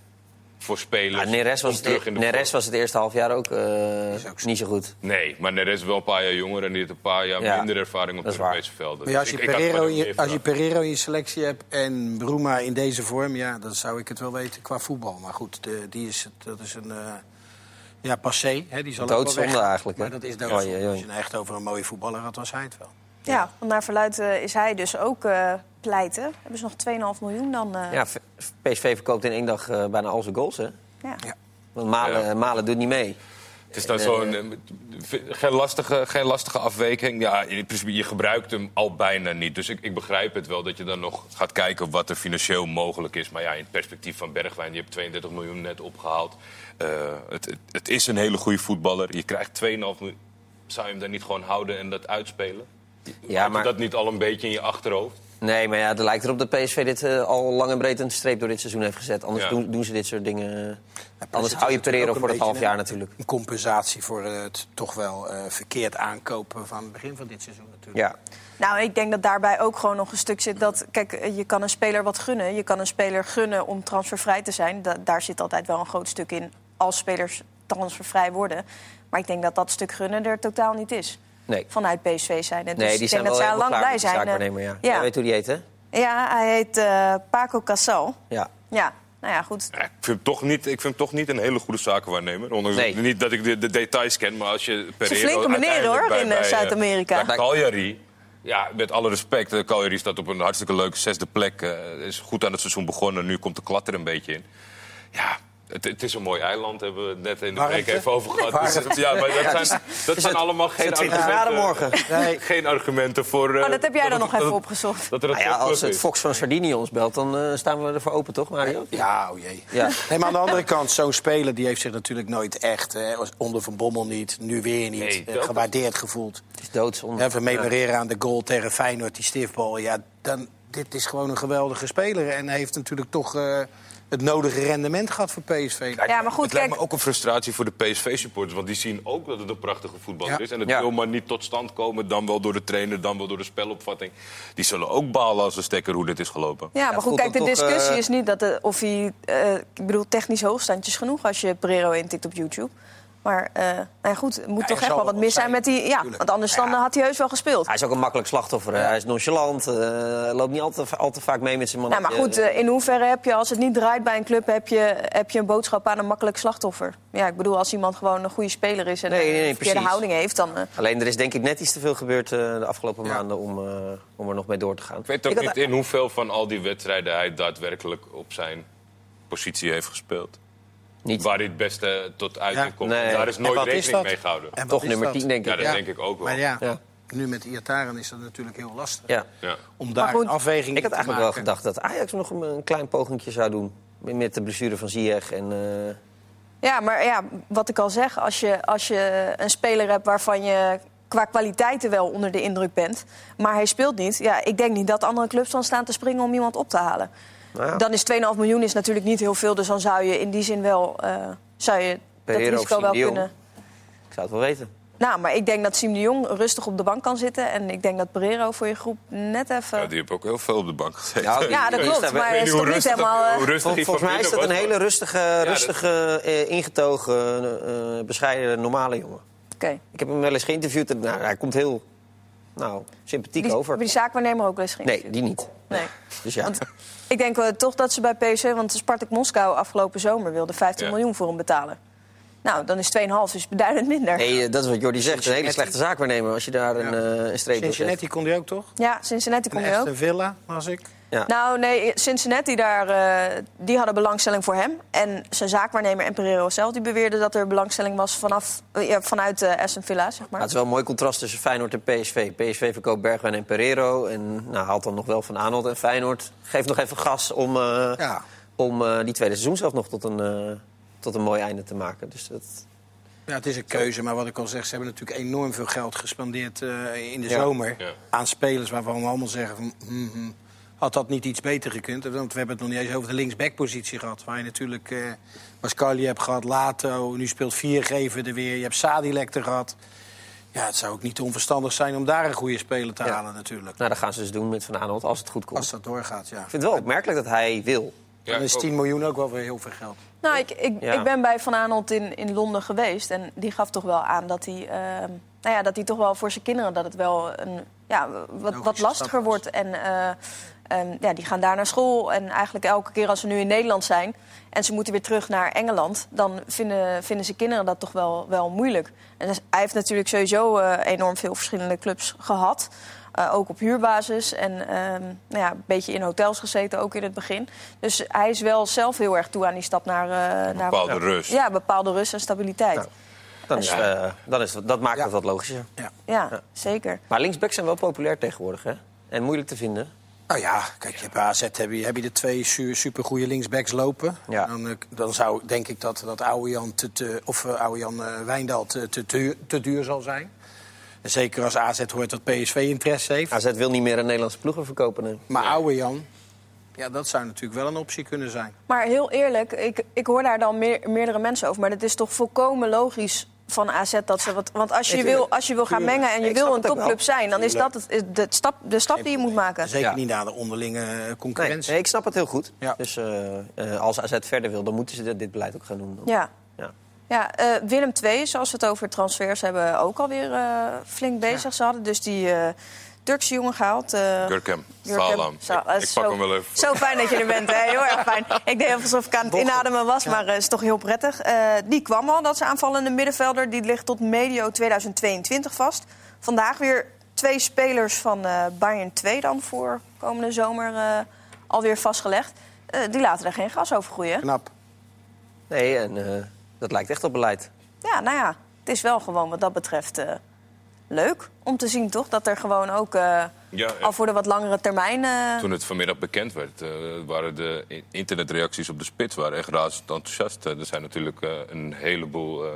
voor spelers. Ja, Neres, was het, terug in de Neres was het eerste half jaar ook, eh, Is ook zo. niet zo goed. Nee, maar Neres is wel een paar jaar jonger en die heeft een paar jaar Ja, minder ervaring op de. Europese velden. Maar ja, als je, Dus ik- Pereiro je, als je verwacht. Pereiro in je selectie hebt en Bruma in deze vorm... ja, dan zou ik het wel weten qua voetbal. Maar goed, de, die is, het- dat is een... eh, ja, passé. Hè, die zal ook wel Doodzonde weg. eigenlijk, hè? Maar dat is doodzonde. Als je nou echt over een mooie voetballer had, was hij het wel. Ja, want naar verluidt eh, is hij dus ook eh, pleiten. Hebben ze nog 2,5 miljoen dan? eh, Ja, PSV verkoopt in één dag eh, bijna al zijn goals, hè? ja. Ja. Want Malen, Ja. Malen doet niet mee. Het is dan En, zo'n... geen, lastige, geen lastige afwijking. Ja, in principe, je gebruikt hem al bijna niet. Dus ik, ik begrijp het wel dat je dan nog gaat kijken wat er financieel mogelijk is. Maar ja, in het perspectief van Bergwijn, die hebt 32 miljoen net opgehaald. Eh, het, het, het is een hele goede voetballer. Je krijgt 2,5 miljoen. Zou je hem dan niet gewoon houden en dat uitspelen? Ja, maar, dat niet al een beetje in je achterhoofd? nee, maar ja, het lijkt erop dat PSV dit eh, al lang en breed een streep door dit seizoen heeft gezet. Anders Ja. doen, doen ze dit soort dingen. eh, Anders hou je Pereiro voor een het half jaar natuurlijk. Een compensatie voor het toch wel eh, verkeerd aankopen van het begin van dit seizoen natuurlijk. Ja. Nou, ik denk dat daarbij ook gewoon nog een stuk zit dat... Kijk, eh, je kan een speler wat gunnen. Je kan een speler gunnen om transfervrij te zijn. Da- daar zit altijd wel een groot stuk in als spelers transfervrij worden. Maar ik denk dat dat stuk gunnen er totaal niet is. Nee. Vanuit PSV zijn. Dus Nee, ik die zijn denk wel dat zij helemaal lang blij zijn. eh, ja. weet hoe die heet, hè? Ja, hij heet eh, Paco Casal. Ja. Ja, nou ja, goed. Ja, ik, vind hem toch niet, ik vind hem toch niet een hele goede zakenwaarnemer. Ondanks Nee. niet dat ik de, de details ken, maar als je een Pereiro flinke meneer, hoor, bij- in, eh, Zuid-Amerika. bij Cagliari, ja, met alle respect, Cagliari staat op een hartstikke leuke zesde plek. eh, is goed aan het seizoen begonnen, nu komt de klat er een beetje in. Ja, het, het is een mooi eiland, hebben we het net in de week even over gehad. Dus ja, maar dat zijn, dat zijn allemaal geen 20 argumenten. morgen. Nee. Geen argumenten voor... eh, Oh, dat heb jij dan nog dat even opgezocht. Dat er een Nou ja, als het. Fox van Sardinië ons belt, dan eh, staan we ervoor open, toch, Mario? Ja, o jee. Ja. Nee, maar aan de andere kant, zo'n speler die heeft zich natuurlijk nooit echt... eh, onder Van Bommel niet, nu weer niet, Nee, eh, dat- gewaardeerd gevoeld. Het is doodzonde. Even memoreren aan de goal tegen Feyenoord, die stiftbal. Ja, dan, dit is gewoon een geweldige speler. En hij heeft natuurlijk toch eh, het nodige rendement gehad voor PSV. Ja, maar goed, het lijkt kijk, me ook een frustratie voor de PSV-supporters. Want die zien ook dat het een prachtige voetballer Ja. is. En het Ja. wil maar niet tot stand komen. Dan wel door de trainer, dan wel door de spelopvatting. Die zullen ook balen als ze stekker hoe dit is gelopen. Ja, maar Ja, goed, kijk, de discussie eh, is niet dat de, of hij... eh, ik bedoel, technisch hoogstandjes genoeg als je Pereiro intikt op YouTube. Maar eh, nou ja, goed, er moet Ja, toch echt wel wat mis zijn met die... Ja, tuurlijk. want anders dan Ja. had hij heus wel gespeeld. Hij is ook een makkelijk slachtoffer. Hij is nonchalant, eh, loopt niet al te, al te vaak mee met zijn man. Nou, maar goed, eh, in hoeverre heb je, als het niet draait bij een club... heb je, heb je een boodschap aan een makkelijk slachtoffer? Ja, ik bedoel, als iemand gewoon een goede speler is... en Nee, nee, nee, een verkeerde houding heeft, dan... eh, Alleen er is denk ik net iets te veel gebeurd eh, de afgelopen Ja. maanden om, eh, om er nog mee door te gaan. Ik weet ook niet in hoeveel van al die wedstrijden hij daadwerkelijk op zijn positie heeft gespeeld. Niet. Waar hij het beste tot uiting Ja. komt. Nee. Daar is En nooit wat is rekening dat? mee gehouden. En wat Toch is nummer dat? 10, denk ik. Ja, dat Ja. denk ik ook wel. Maar ja, Ja. nu met Iataren is dat natuurlijk heel lastig. Ja. Ja. Om daar goed, een afweging Ik had eigenlijk wel gedacht dat Ajax nog een, een klein pogingje zou doen. Met de blessure van Ziyech. En, eh, Ja, maar ja, wat ik al zeg, als je, als je een speler hebt waarvan je qua kwaliteiten wel onder de indruk bent, maar hij speelt niet, ja, ik denk niet dat andere clubs dan staan te springen om iemand op te halen. Nou ja, Dan is 2,5 miljoen is natuurlijk niet heel veel, dus dan zou je in die zin wel, eh, zou je dat risico wel kunnen. ik zou het wel weten. Nou, maar ik denk dat Siem de Jong rustig op de bank kan zitten en ik denk dat Pereiro voor je groep net even. Ja, die heeft ook heel veel op de bank gezeten. Ja, Ja, dat klopt, maar is toch hoe niet rustig, helemaal. eh, Vol- volgens mij is dat een hele rustige, rustige eh, ingetogen, eh, bescheiden, normale jongen. Oké. Ik heb hem wel eens geïnterviewd. En, nou, hij komt heel nou, sympathiek Die, over. Heb je die zaakwaarnemer ook wel eens Nee, die niet. Nee. Dus ja. Want ik denk eh, toch dat ze bij PSV, want Spartak Moskou afgelopen zomer wilde 15 Ja. miljoen voor hem betalen. Nou, dan is 2,5 dus beduidend minder. Nee, eh, dat is wat Jordi zegt. Een hele slechte zaakwaarnemer als je daar een, eh, een streep. Cincinnati kon die ook, toch? Ja, Cincinnati Een kon je ook. echte villa, was ik. Ja. Nou, nee, Cincinnati, daar, eh, die hadden belangstelling voor hem. En zijn zaakwaarnemer en Pereiro zelf, die beweerden dat er belangstelling was vanaf, vanuit eh Aston Villa, zeg Maar maar. het is wel een mooi contrast tussen Feyenoord en PSV. PSV verkoopt Bergwijn en Pereiro. En nou, haalt dan nog wel Van Aanholt. En Feyenoord geeft nog even gas om, eh, Ja. om eh, die tweede seizoen zelf nog tot een, tot een mooi einde te maken. Dus dat... Ja, het is een keuze, maar wat ik al zeg, ze hebben natuurlijk enorm veel geld gespendeerd eh, in de Ja. zomer Ja. aan spelers waarvan we allemaal zeggen van, hmm, hmm, had dat niet iets beter gekund? Want we hebben het nog niet eens over de linksbackpositie gehad, waar je natuurlijk Mascali hebt gehad, Lato, nu speelt Viergever er weer, je hebt Sadilek er gehad. Ja, het zou ook niet onverstandig zijn om daar een goede speler te Ja. halen natuurlijk. Nou, dat gaan ze dus doen met Van Aanholt als het goed komt. Als dat doorgaat, ja. Ik vind het wel opmerkelijk dat hij wil. Ja, Dan is ook. 10 miljoen ook wel weer heel veel geld. Nou, ik, ik, Ja. ik ben bij Van Aanholt in, in Londen geweest. En die gaf toch wel aan dat hij, eh, nou ja, dat hij toch wel voor zijn kinderen... dat het wel een, ja, wat, wat lastiger wordt. En eh, ehm, ja, die gaan daar naar school. En eigenlijk elke keer als ze nu in Nederland zijn... en ze moeten weer terug naar Engeland... dan vinden, vinden ze kinderen dat toch wel, wel moeilijk. En dus, hij heeft natuurlijk sowieso eh, enorm veel verschillende clubs gehad... Eh, ook op huurbasis en ehm, nou ja, een beetje in hotels gezeten, ook in het begin. Dus hij is wel zelf heel erg toe aan die stap naar... eh, naar bepaalde rust. Ja, bepaalde rust en stabiliteit. Dan is, eh, dan is, dat maakt Ja. het wat logischer. Ja. Ja, zeker. Maar linksbacks zijn wel populair tegenwoordig, hè? En moeilijk te vinden. Nou ja, kijk, je hebt bij AZ heb je, heb je de twee su supergoeie linksbacks lopen. Ja. Dan, dan zou denk ik dat, dat oude Jan, te, te, of, eh, oude Jan eh, Wijndal te, te duur zal zijn. En zeker als AZ hoort dat PSV interesse heeft. AZ wil niet meer een Nederlandse ploegen verkopen. Maar oude Jan, ja, dat zou natuurlijk wel een optie kunnen zijn. Maar heel eerlijk, ik, ik hoor daar dan meer, meerdere mensen over. Maar het is toch volkomen logisch van AZ dat ze... Wat, want als je, wil, als je wil gaan mengen en je wil een topclub zijn... dan is dat het, de, stap, de stap die je moet maken. Zeker Ja. niet naar de onderlinge eh, Nee, concurrentie. nee, ik snap het heel goed. Ja. Dus eh, eh, als AZ verder wil, dan moeten ze dit- dit beleid ook gaan doen. Ja. Ja. Ja, eh, Willem II, zoals we het over transfers hebben, ook alweer eh flink bezig. Ze hadden dus die eh, Turkse jongen gehaald. eh, Gurkem. Salam. Zo, Ik, is pak zo- hem wel even. Zo fijn dat je er bent, hè? heel erg fijn. Ik deed alsof ik aan het inademen was, maar het is toch heel prettig. Eh, die kwam al, dat is aanvallende middenvelder. Die ligt tot medio 2022 vast. Vandaag weer twee spelers van eh Bayern 2 dan voor komende zomer eh, alweer vastgelegd. Eh, die laten er geen gas over groeien. Knap. Nee, en eh, dat lijkt echt op beleid. Ja, nou ja, het is wel gewoon wat dat betreft eh, leuk om te zien, toch? Dat er gewoon ook eh, Ja, ja. al voor de wat langere termijn... eh, Toen het vanmiddag bekend werd, eh, waren de internetreacties op de spits waren echt razend enthousiast. Er zijn natuurlijk eh, een heleboel eh,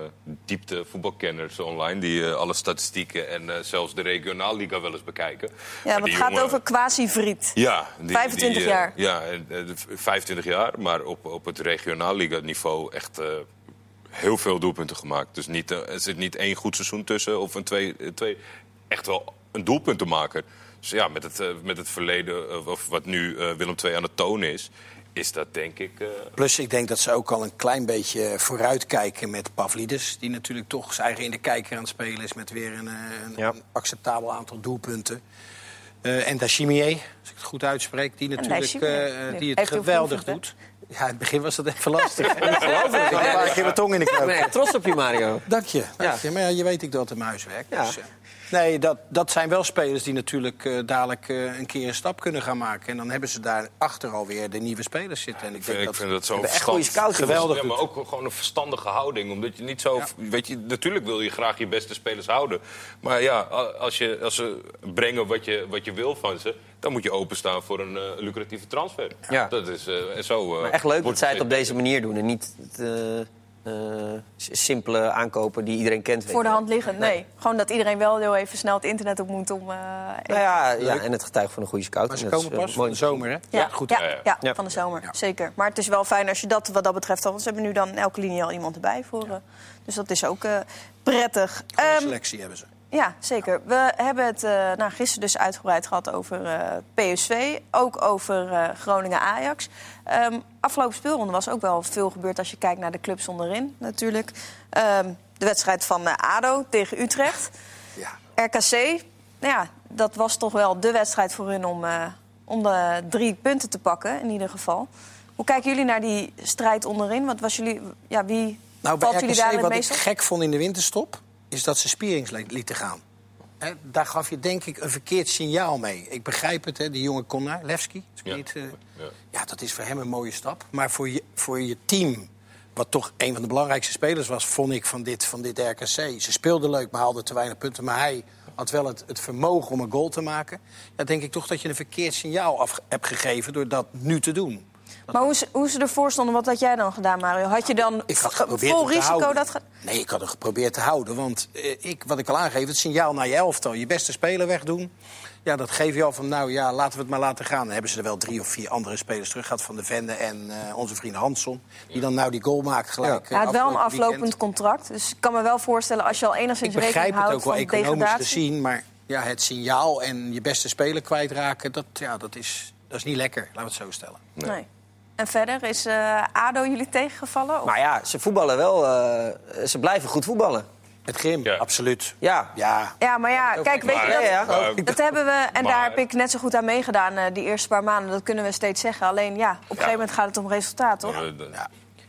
diepte voetbalkenners online die eh, alle statistieken en eh, zelfs de regionaalliga wel eens bekijken. ja, Maar want het gaat jongen- over quasi-vriet. Ja, die, 25 die, eh, jaar. Ja, en, eh, de v- 25 jaar, maar op, op het regionaalliga niveau echt eh, heel veel doelpunten gemaakt. Dus niet, eh, er zit niet één goed seizoen tussen of een twee, eh, twee echt wel een doelpuntenmaker. Dus ja, met het, eh, met het verleden, of wat nu Willem II aan het tonen is, is dat denk ik... eh, Plus, ik denk dat ze ook al een klein beetje vooruitkijken met Pavlidis. Die natuurlijk toch zijn eigen in de kijker aan het spelen is met weer een, een, Ja. een acceptabel aantal doelpunten. Eh en Dachimier, als ik het goed uitspreek, die natuurlijk eh, ja. die het geweldig doet. Ja, in het begin was dat even lastig. Ik heb een paar keer mijn tong in de Ik ben echt trots op je, Mario. Dank je. Dank Ja. je. Maar ja, je weet ik dat de muis werkt. Ja. Dus, eh, nee, dat, dat zijn wel spelers die natuurlijk eh, dadelijk eh, een keer een stap kunnen gaan maken. En dan hebben ze daar achter alweer de nieuwe spelers zitten. En ik, Ik denk vind, ik dat, vind dat zo echt goede scouting. Geweldig Ja, maar ook gewoon een verstandige houding. Omdat je niet zo. Weet je, natuurlijk wil je graag je beste spelers houden. Maar ja, als, je, als ze brengen wat je, wat je wil van ze. dan moet je openstaan voor een eh, lucratieve transfer. Ja. Dat is eh, en zo. eh, Maar echt leuk dat wordt zij het op deze manier doen. En niet het, simpele aankopen die iedereen kent. weet Voor de hand liggend, nee. Gewoon dat iedereen wel heel even snel het internet op moet om... eh, Nou ja, ja, en het getuigt van een goede scout. maar ze komen is, pas van de zomer, hè? Ja, goed. ja, Ja, ja. ja, Ja. van de zomer, Ja. zeker. Maar het is wel fijn als je dat wat dat betreft al... Want ze hebben nu dan in elke linie al iemand erbij voor. eh, dus dat is ook eh, prettig. Goede Ehm, selectie hebben ze. Ja, zeker. We hebben het eh nou, gisteren dus uitgebreid gehad over eh, PSV. Ook over eh, Groningen-Ajax. Ehm, afgelopen speelronde was ook wel veel gebeurd... als je kijkt naar de clubs onderin natuurlijk. Ehm, de wedstrijd van ADO tegen Utrecht. Ja. RKC, nou ja, dat was toch wel de wedstrijd voor hun om, om de drie punten te pakken, in ieder geval. Hoe kijken jullie naar die strijd onderin? Wat was jullie, ja, wie Nou, bij Valt jullie RKC, daarin wat ik gek vond in de winterstop... is dat ze Spierings li- lieten gaan. Daar gaf je denk ik een verkeerd signaal mee. Ik begrijp het, hè, die jongen Connor, Levski. is Ja. Niet, eh, Ja. ja, dat is voor hem een mooie stap. Maar voor je, voor je team, wat toch een van de belangrijkste spelers was... vond ik van dit, van dit RKC. Ze speelden leuk, maar haalden te weinig punten. Maar hij had wel het, het vermogen om een goal te maken. Ja, denk ik toch dat je een verkeerd signaal af hebt gegeven... door dat nu te doen. Maar hoe ze, hoe ze ervoor stonden, wat had jij dan gedaan, Mario? Had je dan Ik had vol te risico dat... ge- Nee, ik had hem geprobeerd te houden. Want eh, ik, wat ik al aangeef, het signaal naar je elftal. Je beste speler wegdoen. Ja, dat geef je al van, nou ja, laten we het maar laten gaan. Dan hebben ze er wel drie of vier andere spelers terug gehad. Van de Vende en eh, onze vriend Hansson. Die dan nou die goal maakt gelijk. eh, Hij had wel een aflopend weekend. contract. Dus ik kan me wel voorstellen, als je al Ik enigszins begrijp rekening het houdt ook wel economisch degradatie... gezien. Maar ja, het signaal en je beste speler kwijtraken, dat, ja, dat, is, dat is niet lekker. Laten we het zo stellen. Nee. En verder, is eh, ADO jullie tegengevallen? Of- Maar ja, ze voetballen wel. eh, ze blijven goed voetballen. Met Grim, Ja. absoluut. Ja. Ja, Ja, maar ja, kijk, weet je, dat, Ja, ja. maar- dat hebben we... En Maar- daar heb ik net zo goed aan meegedaan, eh, die eerste paar maanden. Dat kunnen we steeds zeggen. Alleen, ja, op een gegeven moment gaat het om resultaat, toch? Ja,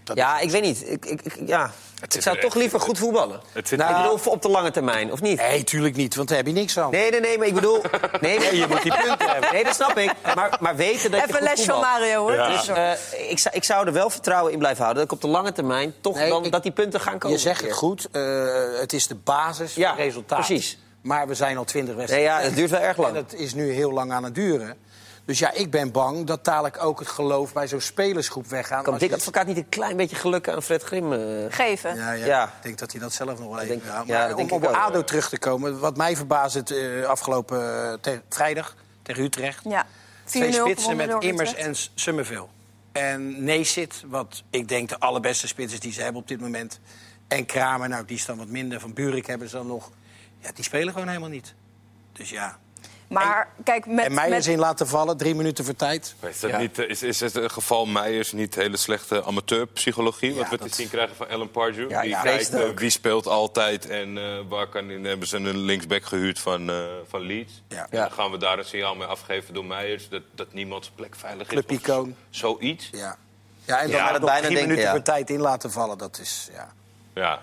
dat Ja, ik weet niet. Ik, ik, ik- ja. ik zou er toch liever goed voetballen. Het zit ik Nou- bedoel, op de lange termijn, of niet? Nee, tuurlijk niet, want daar heb je niks aan. Nee, nee, nee, maar ik bedoel... Nee, nee, je moet die punten hebben. Nee, dat snap ik. Maar, maar weten dat je Even goed les van. Mario, hoor. Ja. Dus, eh, ik, zou, ik zou er wel vertrouwen in blijven houden. Dat ik op de lange termijn toch Nee, dan, ik- dat die punten gaan komen. Je zegt het goed, eh, het is de basis Ja, van het resultaat. precies. Maar we zijn al twintig Nee, wedstrijden. ja, het duurt wel erg lang. En dat is nu heel lang aan het duren. Dus ja, ik ben bang dat dadelijk ook het geloof bij zo'n spelersgroep weggaan. Kan Dick Advocaat niet een klein beetje geluk aan Fred Grim... eh, geven. Ja, ja, Ja. ik denk dat hij dat zelf nog wel even... denk- ja, ja, maar om op. ADO terug te komen, wat mij verbaast het eh, afgelopen eh, te- vrijdag tegen Utrecht. Ja. 4-0 Twee spitsen met Immers Utrecht. en Summerville. En Neesit, wat ik denk de allerbeste spits is die ze hebben op dit moment. En Kramer, nou, die is dan wat minder. Van Burik hebben ze dan nog. Ja, die spelen gewoon helemaal niet. Dus ja. Maar kijk, met... en Meijers met in laten vallen, drie minuten voor tijd. Is, dat Ja. niet, eh, is, is het een geval Meijers niet hele slechte amateurpsychologie? Ja, wat we dat- te zien krijgen van Ellen Pardew? Ja, die ja, kijkt ook. wie speelt altijd en eh, waar kan, in, hebben ze een linksback gehuurd van, eh, van Leeds. Ja. En dan gaan we daar een signaal mee afgeven door Meijers... dat, dat niemand zijn plek veilig is. Of Zoiets. Ja. Ja, en dan Ja, maar dat nog bijna drie denken, minuten ja. voor tijd in laten vallen. Dat is, ja. Ja.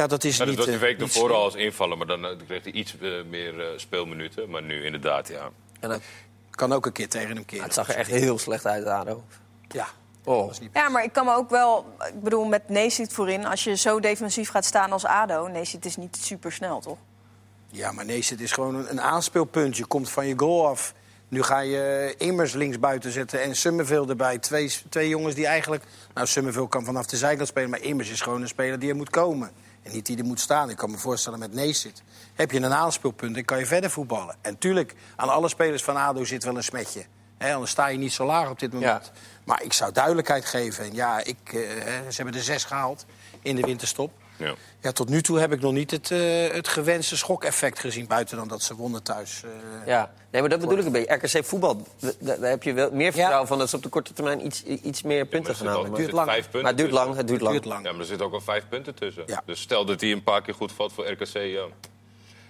Ja, dat is Ja, dat niet... was de eh, week niet daarvoor al als invallen, maar dan eh, kreeg hij iets eh, meer speelminuten. Maar nu inderdaad, ja. en Kan ook een keer tegen hem keren. het zag er echt heel slecht uit, ADO. Ja. Oh. Niet... Ja, maar ik kan me ook wel... Ik bedoel, met Neesit voorin, als je zo defensief gaat staan als ADO... Neesit is niet super snel, toch? Ja, maar nee, het is gewoon een, een aanspeelpunt. Je komt van je goal af. Nu ga je Immers links buiten zetten en Summerville erbij. Twee, twee jongens die eigenlijk... Nou, Summerville kan vanaf de zijkant spelen... maar Immers is gewoon een speler die er moet komen. En niet die er moet staan. Ik kan me voorstellen met Neesit. Heb je een aanspeelpunt en kan je verder voetballen. En tuurlijk, aan alle spelers van ADO zit wel een smetje. Hè, anders sta je niet zo laag op dit moment. Maar ik zou duidelijkheid geven. En ja, ik, eh, ze hebben er zes gehaald in de winterstop. Ja. Ja, tot nu toe heb ik nog niet het, eh, het gewenste schokeffect gezien. Buiten dan dat ze wonnen thuis. eh. Ja, nee, maar dat bedoel ik een beetje. RKC voetbal, daar heb je wel meer vertrouwen van... dat ze op de korte termijn iets, iets meer punten er gaan halen. er duurt lang. vijf punten Maar het duurt lang, het duurt lang. duurt lang. Ja, maar er zitten ook al vijf punten tussen. Ja. Dus stel dat hij een paar keer goed valt voor RKC, ja.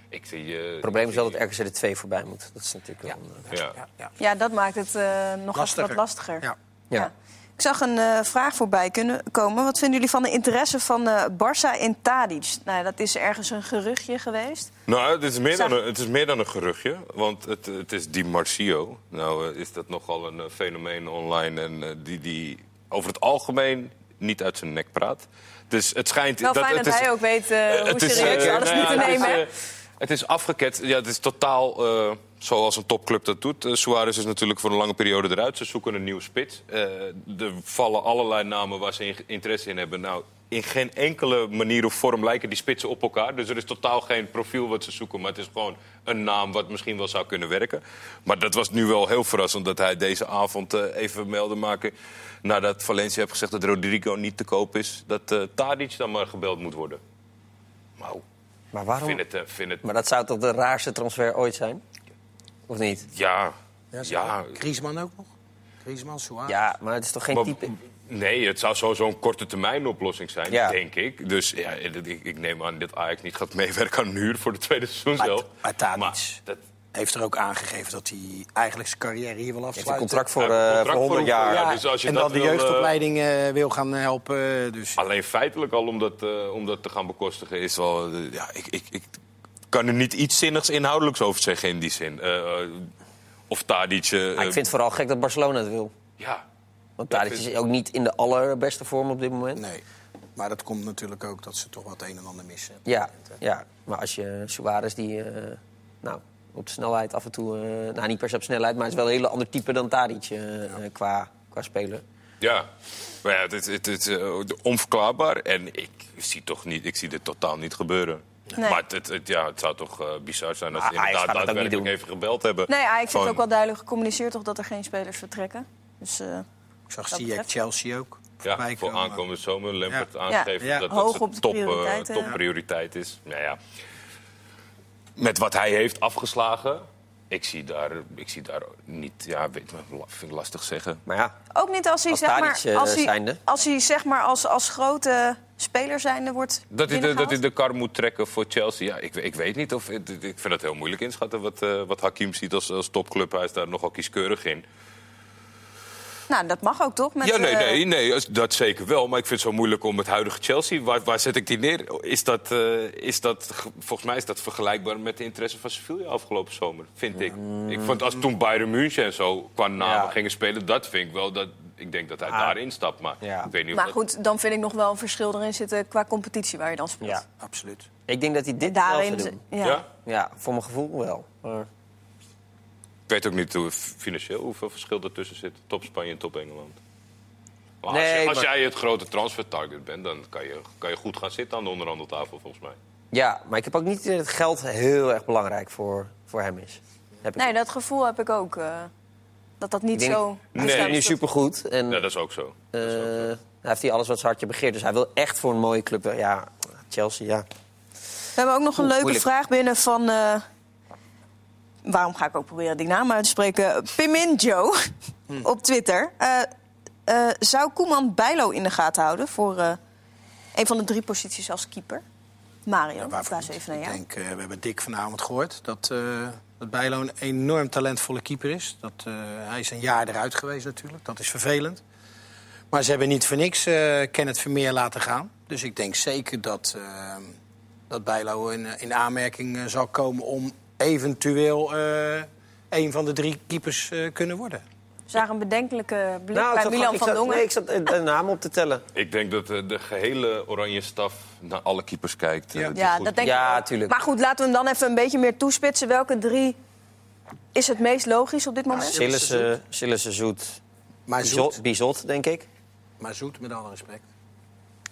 Ik zie... eh, Het probleem is wel dat RKC er twee voorbij moet. Dat is natuurlijk wel... een, eh, Ja. Ja, ja. Ja, dat maakt het eh, nog wat lastiger. Ja. Ik zag een eh, vraag voorbij kunnen komen. Wat vinden jullie van de interesse van eh Barça in Tadic? Nou, dat is ergens een geruchtje geweest. Nou, het is, meer Zag- dan een, het is meer dan een geruchtje. Want het, het is Di Marcio. Nou eh, is dat nogal een fenomeen online. En die, die over het algemeen niet uit zijn nek praat. Dus het schijnt... Wel fijn het dat is- hij ook weet hoe serieus je alles moet nemen. Het is afgeket. Ja, het is totaal zoals een topclub dat doet. Eh, Suarez is natuurlijk voor een lange periode eruit. Ze zoeken een nieuwe spits. Eh, er vallen allerlei namen waar ze in- interesse in hebben. Nou, in geen enkele manier of vorm lijken die spitsen op elkaar. Dus er is totaal geen profiel wat ze zoeken. Maar het is gewoon een naam wat misschien wel zou kunnen werken. Maar dat was nu wel heel verrassend dat hij deze avond eh, even meldde maken... nadat Valencia heeft gezegd dat Rodrigo niet te koop is... dat eh Tadic dan maar gebeld moet worden. Nou, Maar waarom? vind het, vind het Maar dat zou toch de raarste transfer ooit zijn? Of niet? Ja, Ja, ja. Griezmann ook nog? Griezmann, Suarez. Ja, maar het is toch geen Maar- type... nee, het zou sowieso een korte termijn oplossing zijn, Ja. denk ik. Dus ja, ik, ik neem aan dat Ajax niet gaat meewerken aan een huur voor de tweede seizoen Maar- zelf. maar Tadic. dat, heeft er ook aangegeven dat hij eigenlijk zijn carrière hier wil Heeft een afsluiten. contract voor, Hij heeft een eh, contract voor 100 voor- jaar. ja, dus als je en dat dan de eh, jeugdopleiding eh, wil gaan helpen. Dus Alleen feitelijk al om dat, eh, om dat te gaan bekostigen is wel... eh, ja, ik, ik, ik kan er niet iets zinnigs inhoudelijks over zeggen in die zin. Eh, eh, of Tadic... eh, ik vind het vooral gek dat Barcelona het wil. Ja, Want Tadic vind- is ook niet in de allerbeste vorm op dit moment. nee. Maar dat komt natuurlijk ook dat ze toch wat een en ander missen. Ja, ja, maar als je Suarez die eh, nou, op snelheid af en toe... eh, nou, niet per se op snelheid, maar het is wel een hele ander type dan Tadic qua, qua speler. ja. Maar ja, het, is onverklaarbaar. En ik zie, toch niet, ik zie dit totaal niet gebeuren. Nee. Maar het, het, het- ja, het zou toch eh, bizar zijn als Maar ze Ajax inderdaad daadwerkelijk even gebeld hebben. Nee, Ajax heeft Van- ook wel duidelijk gecommuniceerd toch dat er geen spelers vertrekken. Dus eh, Ik zag Ziyech. Chelsea ook. Ja, voor komen. aankomende zomer. Lampert Ja. aangegeven Ja. dat Hoog dat op de zijn top, eh, prioriteiten, ja. topprioriteit is. Nou ja. Met wat hij heeft afgeslagen, ik zie daar, ik zie daar niet... Ja, weet, me, vind ik lastig zeggen. Maar ja, ook niet als hij, Als zeg maar, als hij, zijnde. als, hij zeg maar als, als grote speler zijnde wordt Dat hij, de, dat hij de kar moet trekken voor Chelsea. Ja, ik, ik weet niet. Of, ik ik vind het heel moeilijk inschatten wat, eh, wat Hakim ziet als, als topclub. Hij is daar nogal kieskeurig in. Nou, dat mag ook toch? Met, ja, nee, eh, nee, nee, dat zeker wel. Maar ik vind het zo moeilijk om het huidige Chelsea... Waar, waar zet ik die neer? Is dat, eh, is dat, ge- volgens mij is dat vergelijkbaar met de interesse van Sevilla afgelopen zomer. Vind ik. Ik vond als toen Bayern München en zo qua namen Ja. gingen spelen... dat vind ik wel... Dat, ik denk dat hij Ah. daarin stapt. Maar Ja. ik weet niet of Maar dat- goed, dan vind ik nog wel een verschil erin zitten qua competitie waar je dan speelt. ja. Absoluut. ik denk dat hij dit Daarin, doen. ja. Ja? Ja, voor mijn gevoel wel. Maar weet ook niet hoe, financieel hoeveel verschil ertussen zit. Top Spanje en top Engeland. Maar als, Nee, je- als maar- jij het grote transfertarget bent, dan kan je, kan je goed gaan zitten aan de onderhandeltafel, volgens mij. Ja, maar ik heb ook niet dat het geld heel erg belangrijk voor, voor hem is. Heb ik Nee, dat gevoel heb ik ook. eh, dat dat niet denk- zo... Hij is Nee. nu supergoed. En Ja, dat is ook zo. eh, hij heeft hij alles wat zijn hartje begeert. Dus hij wil echt voor een mooie club. Ja, Chelsea, ja. We hebben ook nog een leuke moeilijk. vraag binnen van... eh, waarom ga ik ook proberen die naam uit te spreken? Pimin Joe Hm. op Twitter. Eh, eh, zou Koeman Bijlo in de gaten houden voor eh, een van de drie posities als keeper? Mario, Ja, ik niet? even naar Ik jou. denk, eh, we hebben Dick vanavond gehoord dat, dat Bijlo een enorm talentvolle keeper is. Dat, hij is een jaar eruit geweest natuurlijk, dat is vervelend. Maar ze hebben niet voor niks Kenneth Vermeer laten gaan. Dus ik denk zeker dat, dat Bijlo in, in aanmerking zal komen om eventueel eh, een van de drie keepers eh, kunnen worden. We zagen een bedenkelijke blik Nou, bij Milan ik van Dongen. nee, ik zat eh, de naam op te tellen. Ik denk dat eh, de gehele oranje staf naar alle keepers kijkt. eh, Ja. Ja, dat denk Ja, ik ook. tuurlijk. Maar goed, laten we hem dan even een beetje meer toespitsen. Welke drie is het meest logisch op dit moment? Sillissen, Sillissen Zoet, Maar Bizot, zoet, Bizot, denk ik. maar zoet met alle respect.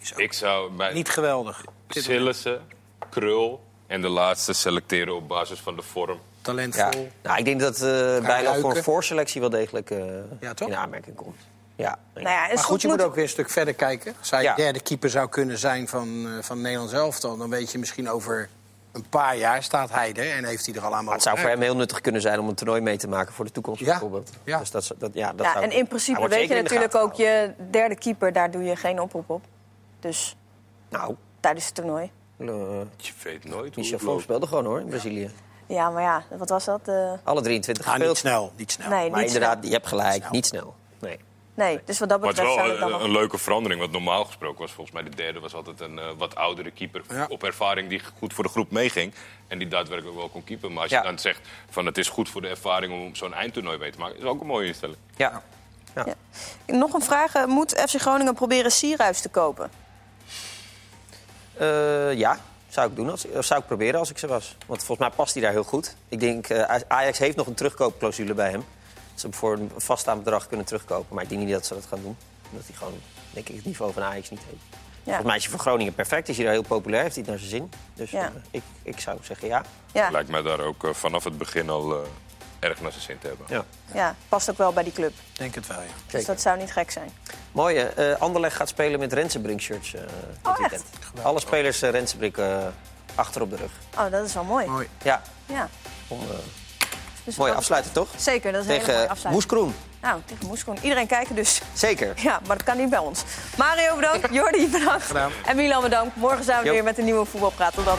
Is ook Ik zou niet geweldig. Sillissen, Krul en de laatste selecteren op basis van de vorm. Ja. Talentvol. Nou, ik denk dat eh Bijlo voor voorselectie wel degelijk eh, Ja, toch? in aanmerking komt. Ja, Nou ja, Maar goed, je moet moet- ook weer een stuk verder kijken. Als hij Ja. derde keeper zou kunnen zijn van, eh van Nederlands elftal... dan weet je misschien over een paar jaar staat hij er en heeft hij er al aan Maar het zou voor hem heel nuttig kunnen zijn om een toernooi mee te maken voor de toekomst Ja, bijvoorbeeld. ja. Dus dat, dat, ja, dat Ja, zou- en in principe weet je natuurlijk ook... je derde keeper, daar doe je geen oproep op. Dus gehouden. tijdens het toernooi. Eh, Je weet nooit hoe Michel speelde gewoon hoor, in Brazilië. Ja, maar ja, wat was dat? Eh, Alle 23 Ah, niet snel, niet snel. nee, maar niet inderdaad, snel. je hebt gelijk, Snel. niet snel. Nee. Nee, dus wat dat Maar het is betreft wel zou ik dan een, een leuke verandering. Want normaal gesproken was volgens mij de derde was altijd een eh, wat oudere keeper. Ja. Op ervaring die goed voor de groep meeging. En die daadwerkelijk wel kon keeper. Maar als Ja. je dan zegt van het is goed voor de ervaring om zo'n eindtoernooi mee te maken. Is ook een mooie instelling. Ja. Ja. Ja. Nog een vraag. Moet FC Groningen proberen Sierhuis te kopen? Eh, ja, zou ik doen. Als, of zou ik proberen als ik ze was. Want volgens mij past hij daar heel goed. Ik denk, eh, Ajax heeft nog een terugkoopclausule bij hem. Dat ze voor een vaststaand bedrag kunnen terugkopen. Maar ik denk niet dat ze dat gaan doen. Omdat hij gewoon, denk ik, het niveau van Ajax niet heeft. Volgens mij is hij voor Groningen perfect. Is hij daar heel populair. Heeft hij het naar zijn zin. Dus Ja. eh, ik, ik zou zeggen ja. Ja, Lijkt mij daar ook vanaf het begin al eh, erg naar zijn zin te hebben. ja. ja, past ook wel bij die club. Ik denk het wel, ja. Dus Zeker. dat zou niet gek zijn. Mooie. eh Anderlecht gaat spelen met Rensenbrink shirts eh dit Oh, echt? Alle spelers uh, Rensenbrink eh, achter op de rug. Oh, dat is wel mooi. Mooi. Ja, Ja. om, eh, Dus mooie wat- afsluiting toch? Zeker, dat is een hele mooie Tegen afsluiting. Moeskroen. Nou, tegen Moeskroen. Iedereen kijken dus. Zeker. Ja, maar dat kan niet bij ons. Mario bedankt, Jordi bedankt. Gedaan. En Milan bedankt. Morgen zijn we Jo. weer met een nieuwe voetbalpraat. Tot dan.